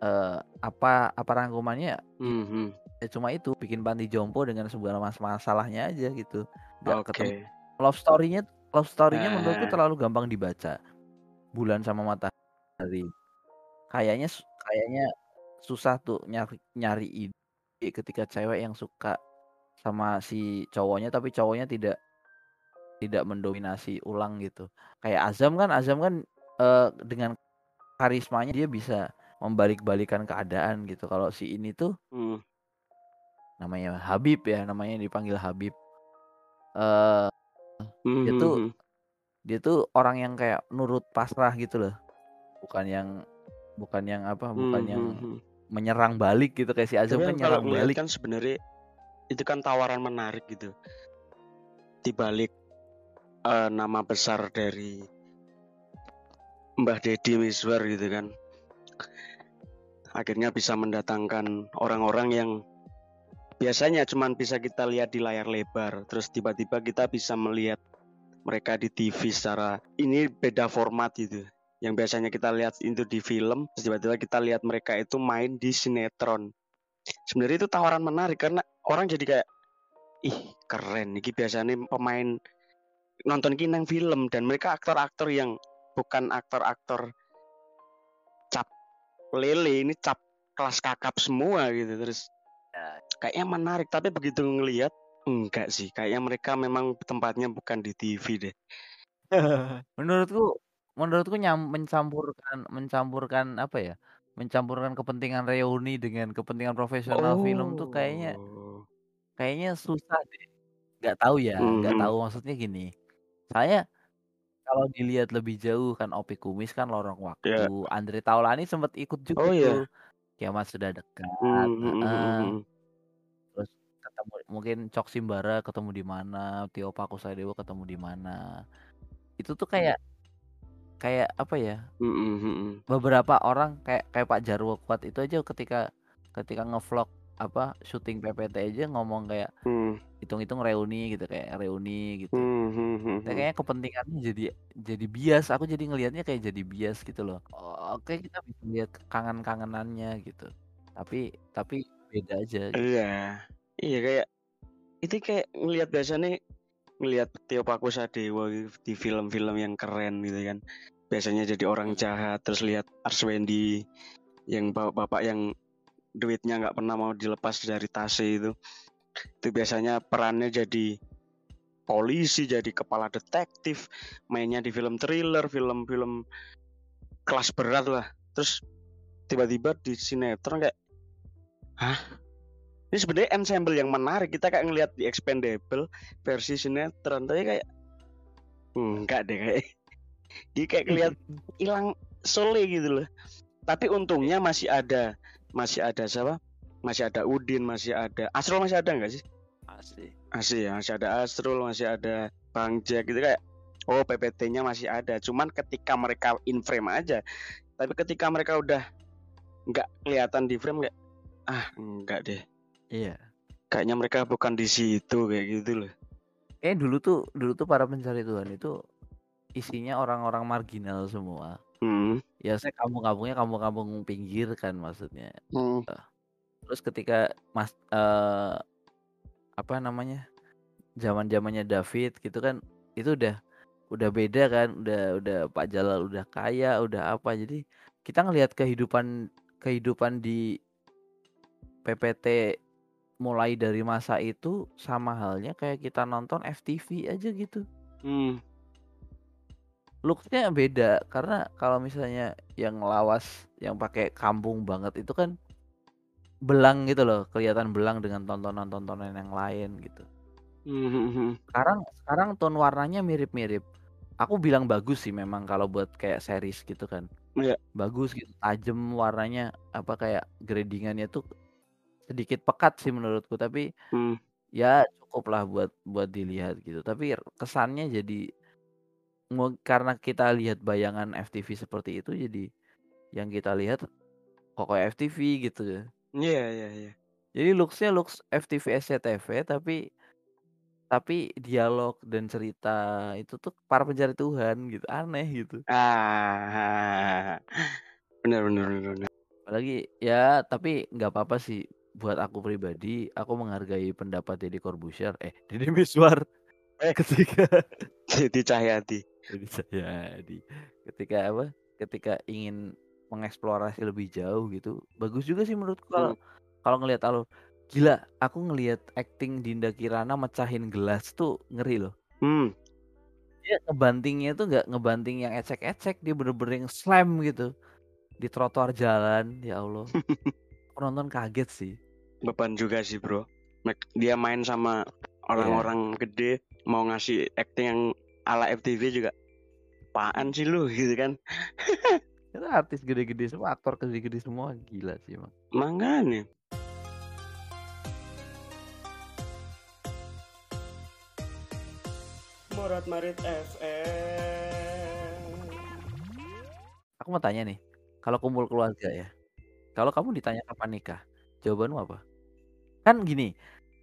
eh, apa apa rangkumannya Mhm. Ya cuma itu bikin panti jompo dengan segala mas masalahnya aja gitu nggak oke ketemu love story-nya love story-nya menurutku Eh. terlalu gampang dibaca. Bulan sama matahari. Kayaknya kayaknya susah tuh nyari nyari ide ketika cewek yang suka sama si cowoknya tapi cowoknya tidak tidak mendominasi ulang gitu. Kayak Azam kan Azam kan eh, dengan karismanya dia bisa membalik-balikan keadaan gitu. Kalau si ini tuh Hmm. Namanya Habib ya, namanya dipanggil Habib. Eh Dia tuh Mhm. dia tuh orang yang kayak nurut pasrah gitu loh. Bukan yang bukan yang apa, bukan yang Mhm. menyerang balik gitu kayak si Azam Tapi kan kan nyerang balik. kan sebenarnya itu kan tawaran menarik gitu di balik eh, nama besar dari Mbah Deddy Miswar gitu kan akhirnya bisa mendatangkan orang-orang yang biasanya cuman bisa kita lihat di layar lebar terus tiba-tiba kita bisa melihat mereka di TV secara ini beda format gitu yang biasanya kita lihat itu di film tiba-tiba kita lihat mereka itu main di sinetron sebenarnya itu tawaran menarik karena orang jadi kayak ih keren ini biasanya pemain nonton kinang film dan mereka aktor-aktor yang bukan aktor-aktor cap lele ini cap kelas kakap semua gitu terus. Kayaknya menarik tapi begitu ngelihat Enggak sih, kayaknya mereka memang tempatnya bukan di TV deh. Menurutku menurutku nyam mencampurkan mencampurkan apa ya, mencampurkan kepentingan reuni dengan kepentingan profesional film tuh kayaknya Oh. kayaknya susah deh. Nggak tahu ya, nggak Mhm. tahu maksudnya gini, saya kalau dilihat lebih jauh kan Opie Kumis kan Lorong Waktu, Ya. Andre Taulany sempet ikut juga Oh, tuh, ya? Kiamat Sudah Dekat, heeh. mhm. Terus ketemu mungkin Cook Simbara ketemu di mana, Tio Pakusadewo ketemu di mana. Itu tuh kayak kayak apa ya, beberapa orang kayak kayak Pak Jarwo Kuat itu aja ketika ketika ngevlog apa, syuting PPT aja ngomong kayak, Mmm. hitung-hitung reuni gitu, kayak reuni gitu. Mhm mhm Nah, mhm. kayaknya kepentingannya jadi jadi bias, aku jadi ngelihatnya kayak jadi bias gitu loh. Oke, kita bisa lihat kangen-kangenannya gitu, tapi tapi beda aja gitu. Iya, iya kayak itu kayak ngelihat biasanya ngelihat Tio Pakusadewo di film-film yang keren gitu kan. Biasanya jadi orang Mhm. jahat, terus lihat Arswendi yang bapak-bapak yang duitnya nggak pernah mau dilepas dari tasnya itu. Itu biasanya perannya jadi polisi, jadi kepala detektif, mainnya di film thriller, film-film kelas berat lah. Terus tiba-tiba di sinetron kayak, hah? Ini sebenarnya ensemble yang menarik. Kita kayak ngelihat di Expendable versi sinetron, tapi kayak enggak deh kayak. Jadi kayak ngelihat hilang soulnya gitu loh. Tapi untungnya masih ada, masih ada siapa? Masih ada Udin, masih ada Asrul masih ada nggak sih? Masih. Masih ya, masih ada Asrul, masih ada Bang Jack gitu kayak oh PPT-nya masih ada. Cuman ketika mereka in frame aja. Tapi ketika mereka udah nggak kelihatan di frame kayak ah enggak deh. Iya. Kayaknya mereka bukan di situ kayak gitu loh. Eh dulu tuh dulu tuh para pencari Tuhan itu isinya orang-orang marginal semua. Hmm. Ya saya kampung-kampungnya kampung-kampung pinggir kan maksudnya. Hmm. Terus ketika Mas eh apa namanya? Zaman-zamannya David gitu kan itu udah udah beda kan, udah udah Pak Jalal udah kaya, udah apa. Jadi kita ngelihat kehidupan kehidupan di PPT mulai dari masa itu sama halnya kayak kita nonton FTV aja gitu. Hmm. Look-nya beda karena kalau misalnya yang lawas yang pakai kampung banget itu kan belang gitu loh, kelihatan belang dengan tontonan-tontonan yang lain gitu. Mhm. Sekarang sekarang tone warnanya mirip-mirip. Aku bilang bagus sih memang kalau buat kayak series gitu kan. Iya. Bagus gitu, tajam warnanya apa kayak gradingannya tuh sedikit pekat sih menurutku tapi Hmm. ya cukup lah buat buat dilihat gitu. Tapi kesannya jadi karena kita lihat bayangan FTV seperti itu jadi yang kita lihat kok kayak FTV gitu. Iya iya iya. Jadi looks-nya looks FTV SCTV tapi tapi dialog dan cerita itu tuh para pencari Tuhan gitu, aneh gitu. Ah. Benar benar benar benar. Apalagi ya tapi nggak apa-apa sih buat aku pribadi, aku menghargai pendapat Deddy Corbuzier eh Deddy Mizwar Eh. ketika Jadi Cahyati. Deddy Cahyadi ketika apa? Ketika ingin mengeksplorasi lebih jauh gitu. Bagus juga sih menurutku kalau Hmm. kalau ngelihat alur. Gila, aku ngelihat acting Dinda Kirana mecahin gelas tuh ngeri loh. Hmm. Dia ngebantingnya tuh nggak ngebanting yang ecek-ecek, dia bener-bener yang slam gitu di trotoar jalan. Ya Allah. aku nonton kaget sih. Beban juga sih, Bro. Dia main sama orang-orang gede mau ngasih acting yang ala FTV juga. Apaan sih lu gitu kan? Itu artis gede-gede semua, aktor gede-gede semua gila sih emang. Makanya. Morat Marit FM. Aku mau tanya nih, kalau kumpul keluarga ya, kalau kamu ditanya kapan nikah, jawabanmu apa? Kan gini,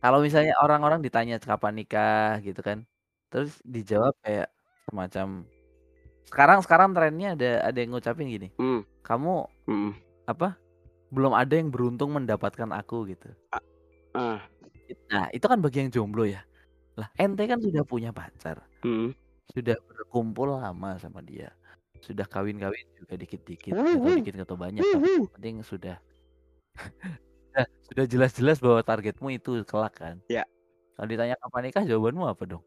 kalau misalnya orang-orang ditanya kapan nikah gitu kan, terus dijawab kayak semacam sekarang sekarang trennya ada ada yang ngucapin gini, Hmm. kamu Mm-mm. apa? Belum ada yang beruntung mendapatkan aku gitu. Ah. Nah, itu kan bagi yang jomblo ya. Lah, ente kan sudah punya pacar, Mm. sudah berkumpul lama sama dia, sudah kawin-kawin juga dikit-dikit, tahu dikit tahu banyak, tapi yang penting sudah sudah sudah jelas-jelas bahwa targetmu itu kelak kan. Ya. Kalau ditanya kapan nikah jawabanmu apa dong?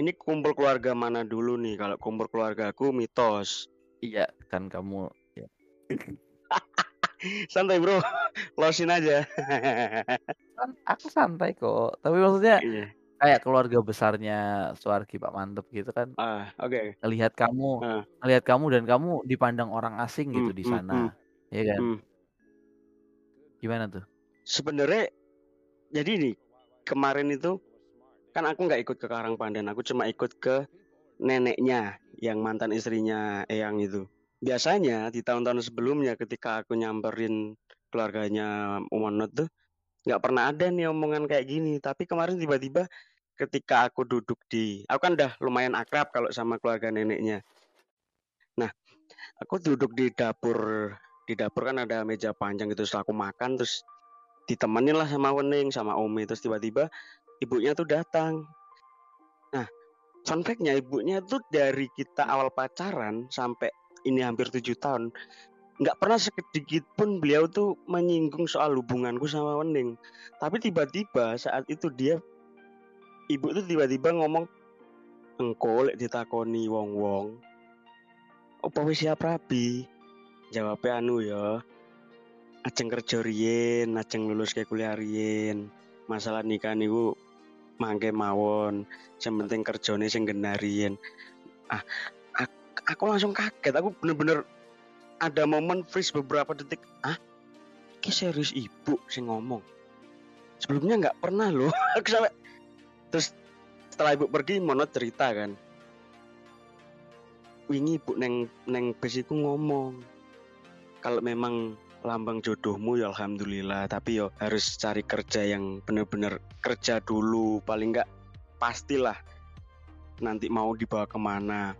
Ini kumpul keluarga mana dulu nih? Kalau kumpul keluarga aku mitos. Iya, kan kamu ya. Santai, Bro. Losin aja. Kan aku santai kok. Tapi maksudnya Iya. kayak keluarga besarnya Suarki Pak Mantep gitu kan. Ah, oke. Ngelihat kamu, Ah. ngelihat kamu dan kamu dipandang orang asing gitu Hmm, di hmm, sana. hmm. Ya kan? Hmm. Gimana tuh? Sebenarnya jadi nih kemarin itu kan aku nggak ikut ke Karangpandan, aku cuma ikut ke neneknya yang mantan istrinya Eyang itu. Biasanya di tahun-tahun sebelumnya ketika aku nyamperin keluarganya Umonot tuh nggak pernah ada nih omongan kayak gini. Tapi kemarin tiba-tiba ketika aku duduk di, aku kan udah lumayan akrab kalau sama keluarga neneknya. Nah, aku duduk di dapur, di dapur kan ada meja panjang gitu, terus aku makan terus ditemenin lah sama Wening sama Omi terus tiba-tiba ibunya tuh datang. Nah, fun fact-nya ibunya tuh dari kita awal pacaran sampai ini hampir tujuh tahun nggak pernah sedikit pun beliau tuh menyinggung soal hubunganku sama Wening. Tapi tiba-tiba saat itu dia ibu tuh tiba-tiba ngomong engko lek ditakoni wong-wong apa wis siap rabi jawabnya anu ya ajeng kerja riyen ajeng lulus ke kuliah riyen masalah nikah niku mangke mawon sing penting kerjane sing genarian ah aku, aku langsung kaget aku bener-bener ada momen freeze beberapa detik. Ah ki serius ibu sing ngomong. Sebelumnya nggak pernah loh. Aku sampai terus setelah ibu pergi mono cerita kan. Wingi ibu neng neng bus iku ngomong kalau memang lambang jodohmu ya alhamdulillah. Tapi yo harus cari kerja yang bener-bener kerja dulu. Paling nggak pastilah nanti mau dibawa ke mana.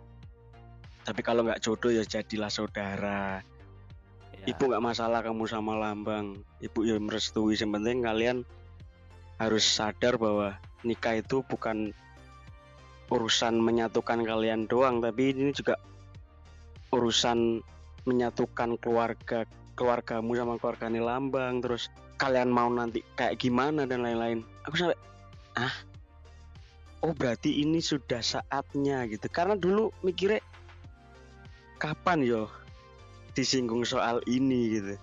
Tapi kalau nggak jodoh ya jadilah saudara. Ya, ibu nggak masalah kamu sama lambang. Ibu ya merestui. Yang penting kalian harus sadar bahwa nikah itu bukan urusan menyatukan kalian doang. Tapi ini juga urusan menyatukan keluarga keluargamu sama keluarganya lambang terus kalian mau nanti kayak gimana dan lain-lain. Aku sampai ah oh berarti ini sudah saatnya gitu. Karena dulu mikirnya kapan yo disinggung soal ini gitu.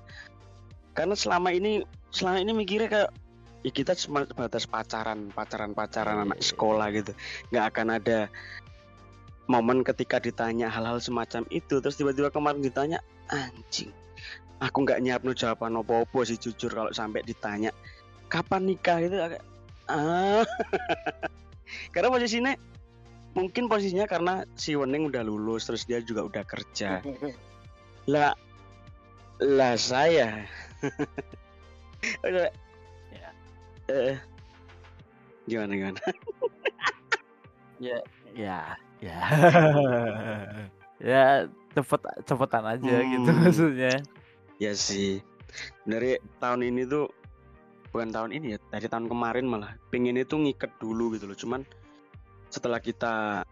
Karena selama ini selama ini mikirnya kayak ya kita cuma batas pacaran pacaran pacaran anak sekolah gitu. Nggak akan ada momen ketika ditanya hal-hal semacam itu. Terus tiba-tiba kemarin ditanya anjing aku nggak nyiap no jawaban apa-apa sih jujur kalau sampai ditanya kapan nikah gitu agak ah karena posisinya mungkin posisinya karena si Wening udah lulus terus dia juga udah kerja lah lah saya Udah, Ya. eh, gimana gimana ya, ya. ya cepet cepetan aja gitu Hmm. maksudnya. Ya sih. Dari tahun ini tuh bukan tahun ini ya dari tahun kemarin malah. Pengen itu ngiket dulu gitu loh. Cuman setelah kita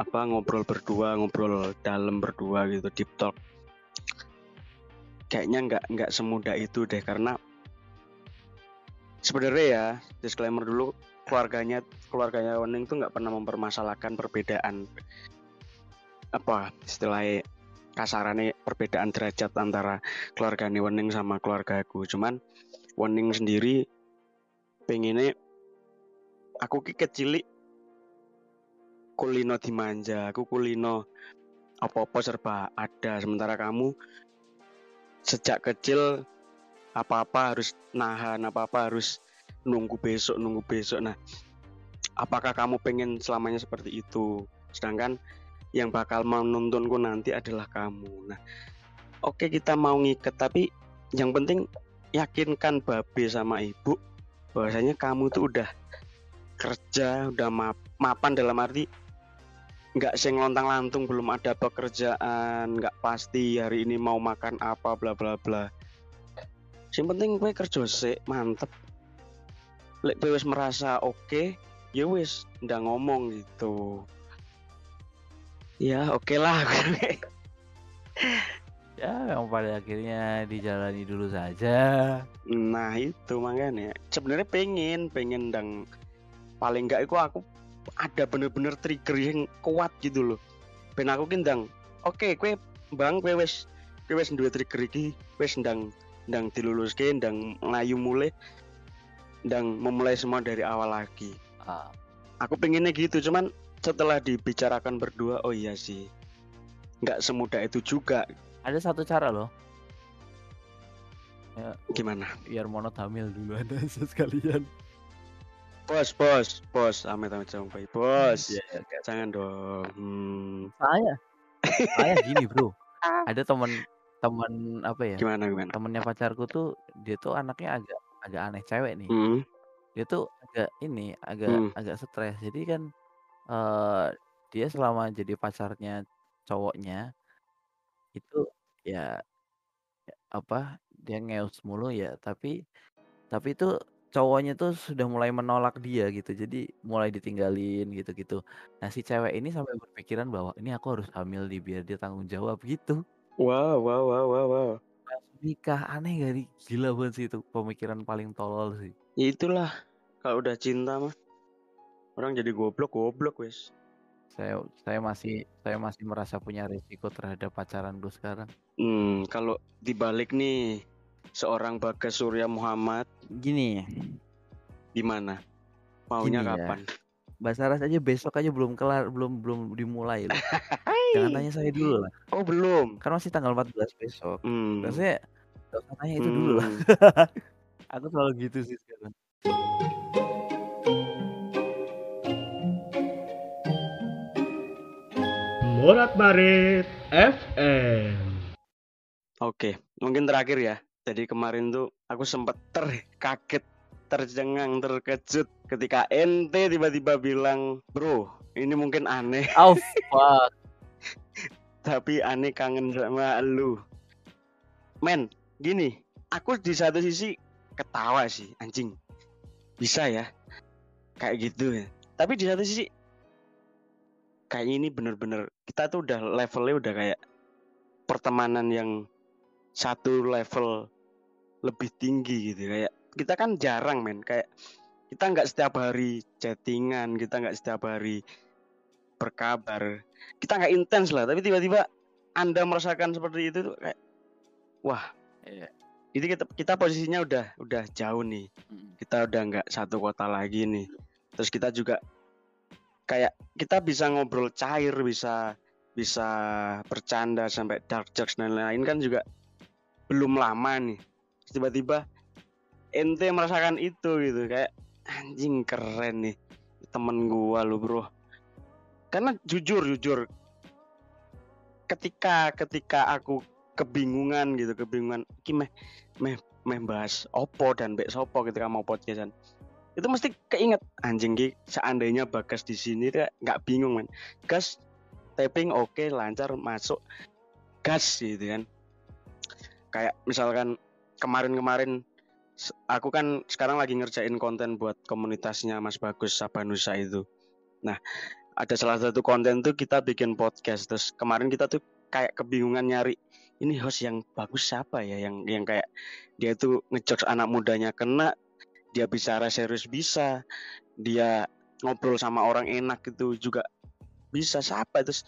apa ngobrol berdua ngobrol dalam berdua gitu deep talk kayaknya nggak nggak semudah itu deh. Karena sebenarnya ya disclaimer dulu keluarganya keluarganya Wening tuh nggak pernah mempermasalahkan perbedaan apa istilahnya kasarannya perbedaan derajat antara keluarga Wening sama keluarga aku. Cuman Wening sendiri pengennya aku kecilik kulino dimanja aku kulino apa-apa serba ada. Sementara kamu sejak kecil apa-apa harus nahan apa-apa harus nunggu besok nunggu besok. Nah apakah kamu pengen selamanya seperti itu? Sedangkan yang bakal menuntunku nanti adalah kamu. Nah oke kita mau ngiket tapi yang penting yakinkan babe sama ibu bahwasanya kamu tuh udah kerja udah map- mapan dalam arti nggak sing lontang lantung belum ada pekerjaan nggak pasti hari ini mau makan apa bla bla bla. Yang penting gue kerja sih mantep. Lek gue merasa oke ya wis udah ngomong gitu ya oke lah Ya, yang pada akhirnya dijalani dulu saja. nah itu makanya. Sebenarnya pengen pengen dang paling enggak itu aku ada bener-bener trigger yang kuat gitu loh. Ben aku kindang oke kue bang kue wes kue wes dua trigger iki wes ndang ndang diluluske ndang ngayu mulai ndang memulai semua dari awal lagi. Ah, aku pengennya gitu cuman setelah dibicarakan berdua oh iya sih. Nggak semudah itu juga. Ada satu cara loh. Gimana? Biar monot hamil dulu ada sekalian. Bos bos bos. Amit amit baik. Bos. Iya, iya, iya. jangan dong. Hmm, saya? Saya gini bro. Ada teman teman apa ya? Gimana gimana? Temennya pacarku tuh dia tuh anaknya agak agak aneh cewek nih. Hmm, dia tuh agak ini agak Hmm. agak stres. Jadi kan dia selama jadi pacarnya cowoknya itu ya ya apa dia ngeus mulu ya tapi tapi itu cowoknya tuh sudah mulai menolak dia gitu. Jadi mulai ditinggalin gitu-gitu. Nah si cewek ini sampai berpikiran bahwa ini aku harus hamil di biar dia tanggung jawab gitu. Wow wow wow wow wow. Nikah aneh gak nih? Gila banget sih itu pemikiran paling tolol sih. Ya itulah kalau udah cinta mah orang jadi goblok goblok wes. Saya saya masih saya masih merasa punya risiko terhadap pacaran gue sekarang. Hmm, kalau dibalik nih seorang Bagas Surya Muhammad gini. gimana? Maunya Gini ya. kapan? Bahasa Aras aja besok aja belum kelar belum belum dimulai loh. jangan tanya saya dulu lah. Oh belum. Kan masih tanggal 14 besok. Hmm. Maksudnya gak usah tanya itu dulu lah. Hmm. aku selalu gitu sih sekarang Morat Marit FM. Oke, mungkin terakhir ya. Jadi kemarin tuh aku sempet terkaget, tercengang, terkejut ketika ente tiba-tiba bilang, bro, ini mungkin aneh, oh fuck tapi aneh kangen sama lu. Men, gini, aku di satu sisi ketawa sih, anjing. Bisa ya, kayak gitu ya. Tapi di satu sisi, kayak ini bener-bener kita tuh udah levelnya udah kayak pertemanan yang satu level lebih tinggi gitu. Kayak kita kan jarang men. Kayak kita nggak setiap hari chattingan kita nggak setiap hari berkabar. Kita nggak intens lah tapi tiba-tiba anda merasakan seperti itu tuh kayak wah Iya. itu kita kita posisinya udah udah jauh nih. Kita udah nggak satu kota lagi nih. Terus kita juga kayak kita bisa ngobrol cair bisa bisa bercanda sampai dark jokes dan lain-lain kan juga belum lama nih. Tiba-tiba ente merasakan itu gitu kayak anjing keren nih temen gua lu bro. Karena jujur jujur ketika ketika aku kebingungan gitu kebingungan iki meh meh bahas opo dan bek sopo ketika mau podcastan itu mesti keinget anjing ki seandainya bagas di sini nggak bingung man gas taping oke lancar masuk. Gas gitu kan. Kayak misalkan kemarin-kemarin aku kan sekarang lagi ngerjain konten buat komunitasnya Mas Bagus Sabanusa itu. Nah ada salah satu konten tuh kita bikin podcast. Terus kemarin kita tuh kayak kebingungan nyari ini host yang bagus siapa ya? Yang yang kayak dia tuh ngejokes anak mudanya kena dia bicara serius bisa dia ngobrol sama orang enak itu juga bisa siapa? Terus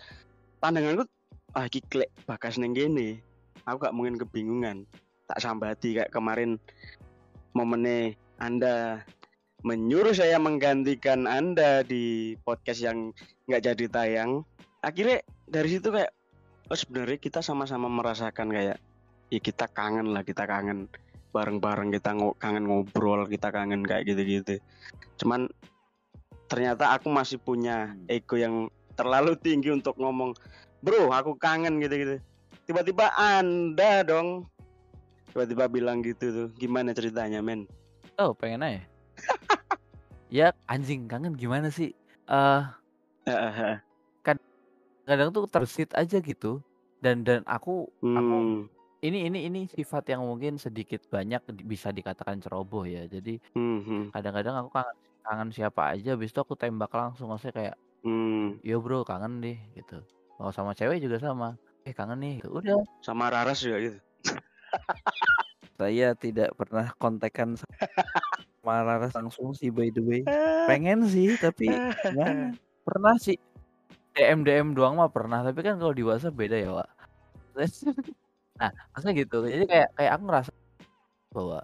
pandanganku ah kiklek bakas neng gini aku gak mungkin kebingungan. Tak sambati kayak kemarin momennya anda menyuruh saya menggantikan anda di podcast yang nggak jadi tayang. Akhirnya dari situ kayak oh sebenarnya kita sama-sama merasakan kayak ya kita kangen lah kita kangen bareng-bareng kita ngo- kangen ngobrol kita kangen kayak gitu-gitu. Cuman ternyata aku masih punya Hmm. ego yang terlalu tinggi untuk ngomong bro aku kangen gitu-gitu. Tiba-tiba anda dong. Tiba-tiba bilang gitu tuh gimana ceritanya men? Oh pengen aja. Ya anjing kangen gimana sih? Eh kadang tuh tersit aja gitu. Dan dan aku aku hmm, ini ini ini sifat yang mungkin sedikit banyak di- bisa dikatakan ceroboh ya jadi hmm, hmm, kadang-kadang aku kangen kangen siapa aja habis itu aku tembak langsung maksudnya kayak hmm. yo bro kangen deh gitu mau sama cewek juga sama eh kangen nih udah sama Raras juga gitu saya tidak pernah kontekan sama Laras langsung sih by the way. Pengen sih tapi gimana? Pernah sih DM DM doang mah pernah, tapi kan kalau di WhatsApp beda ya, Wak. nah, maksudnya gitu. Jadi kayak kayak aku ngerasa bahwa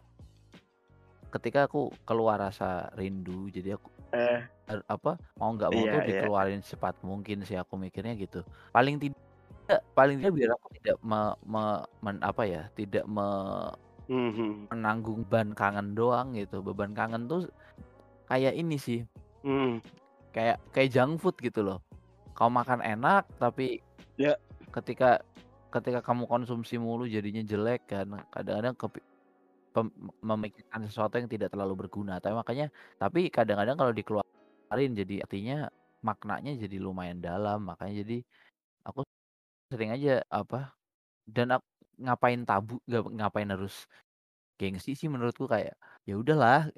ketika aku keluar rasa rindu, jadi aku Eh, apa mau nggak mau Iya, tuh iya. dikeluarin secepat mungkin sih aku mikirnya gitu. Paling tidak paling tidak biar aku tidak me, me- men- apa ya, tidak me- mhm, menanggung beban kangen doang gitu. Beban kangen tuh kayak ini sih, mhm. kayak kayak junk food gitu loh. Kau makan enak tapi Ya. ketika ketika kamu konsumsi mulu jadinya jelek kan. Kadang-kadang pem- memikirkan sesuatu yang tidak terlalu berguna. Tapi makanya tapi kadang-kadang kalau dikeluarin jadi artinya maknanya jadi lumayan dalam. Makanya jadi aku sering aja apa dan aku ngapain tabu ngapain harus gengsi sih menurutku kayak ya udahlah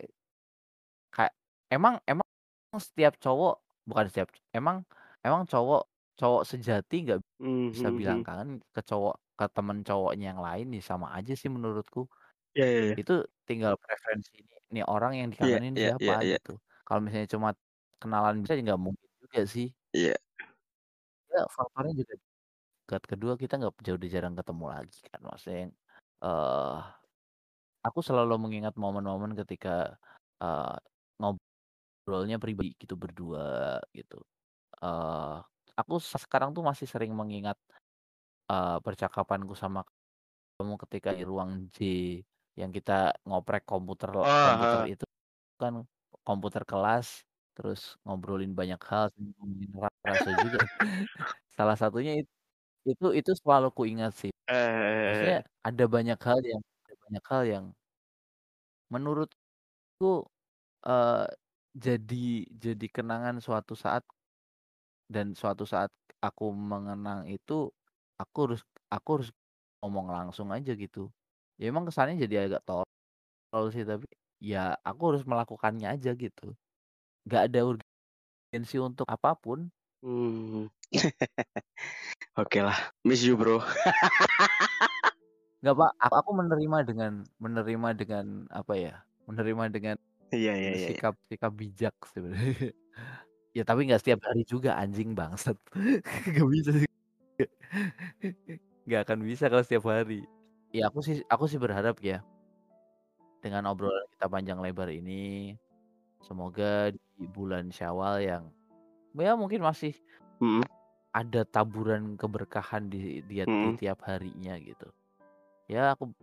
kayak emang emang setiap cowok bukan setiap emang emang cowok cowok sejati nggak bisa Mhm, bilang mhm. kangen ke cowok ke temen cowoknya yang lain nih sama aja sih menurutku Iya, iya, iya. itu tinggal preferensi nih, nih orang yang Iya, dikangenin iya, siapa iya, iya. gitu kalau misalnya cuma kenalan bisa ya nggak mungkin juga sih Iya. ya faktornya juga dekat kedua kita nggak jauh jarang ketemu lagi kan maksudnya yang eh aku selalu mengingat momen-momen ketika eh ngobrolnya pribadi gitu berdua gitu eh aku se- sekarang tuh masih sering mengingat eh percakapanku sama kamu ketika di ruang J yang kita ngoprek komputer Oh, komputer itu kan komputer kelas terus ngobrolin banyak hal ngomongin rasa juga. Salah satunya itu itu itu selalu kuingat sih. Eh, maksudnya ada banyak hal yang ada banyak hal yang menurutku eh jadi jadi kenangan suatu saat dan suatu saat aku mengenang itu aku harus aku harus ngomong langsung aja gitu ya emang kesannya jadi agak tolol sih tapi ya aku harus melakukannya aja gitu nggak ada urgensi untuk apa pun hmm. Oke lah, miss you bro. nggak pak aku, aku menerima dengan menerima dengan apa ya menerima dengan Iya, iya, iya. iya. sikap sikap bijak sebenarnya ya tapi nggak setiap hari juga anjing bangsat. Nggak bisa sih. Nggak akan bisa kalau setiap hari. Ya aku sih aku sih berharap ya dengan obrolan kita panjang lebar ini semoga di bulan Syawal yang ya mungkin masih Mm, ada taburan keberkahan di di, di mm. tiap harinya gitu. Ya aku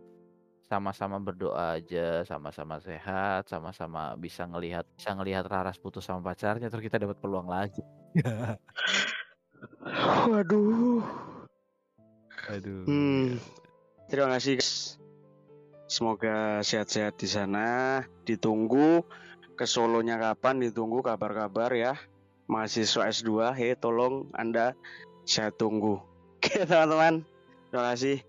sama-sama berdoa aja sama-sama sehat sama-sama bisa ngelihat bisa ngelihat Raras putus sama pacarnya terus kita dapat peluang lagi Waduh. aduh Hmm. Terima kasih guys. Semoga sehat-sehat di sana. Ditunggu ke Solonya kapan? Ditunggu kabar-kabar ya. Mahasiswa S2, hei tolong Anda saya tunggu. Oke teman-teman. Terima kasih.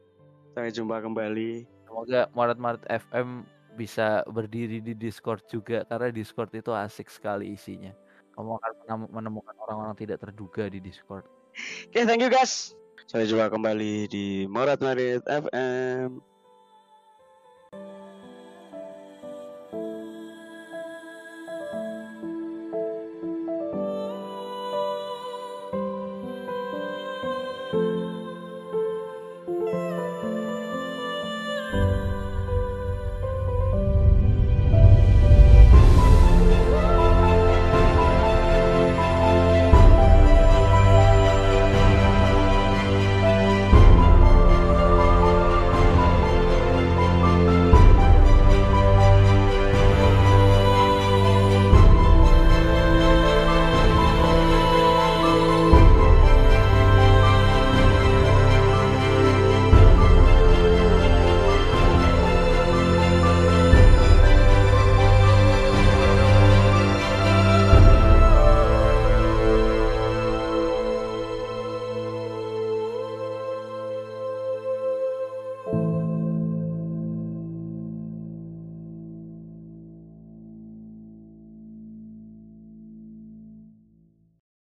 Sampai jumpa kembali. Semoga Maret-Maret FM bisa berdiri di Discord juga karena Discord itu asik sekali isinya kamu akan menem- menemukan orang-orang tidak terduga di Discord Oke, thank you guys. Sampai jumpa kembali di Morat Marit FM.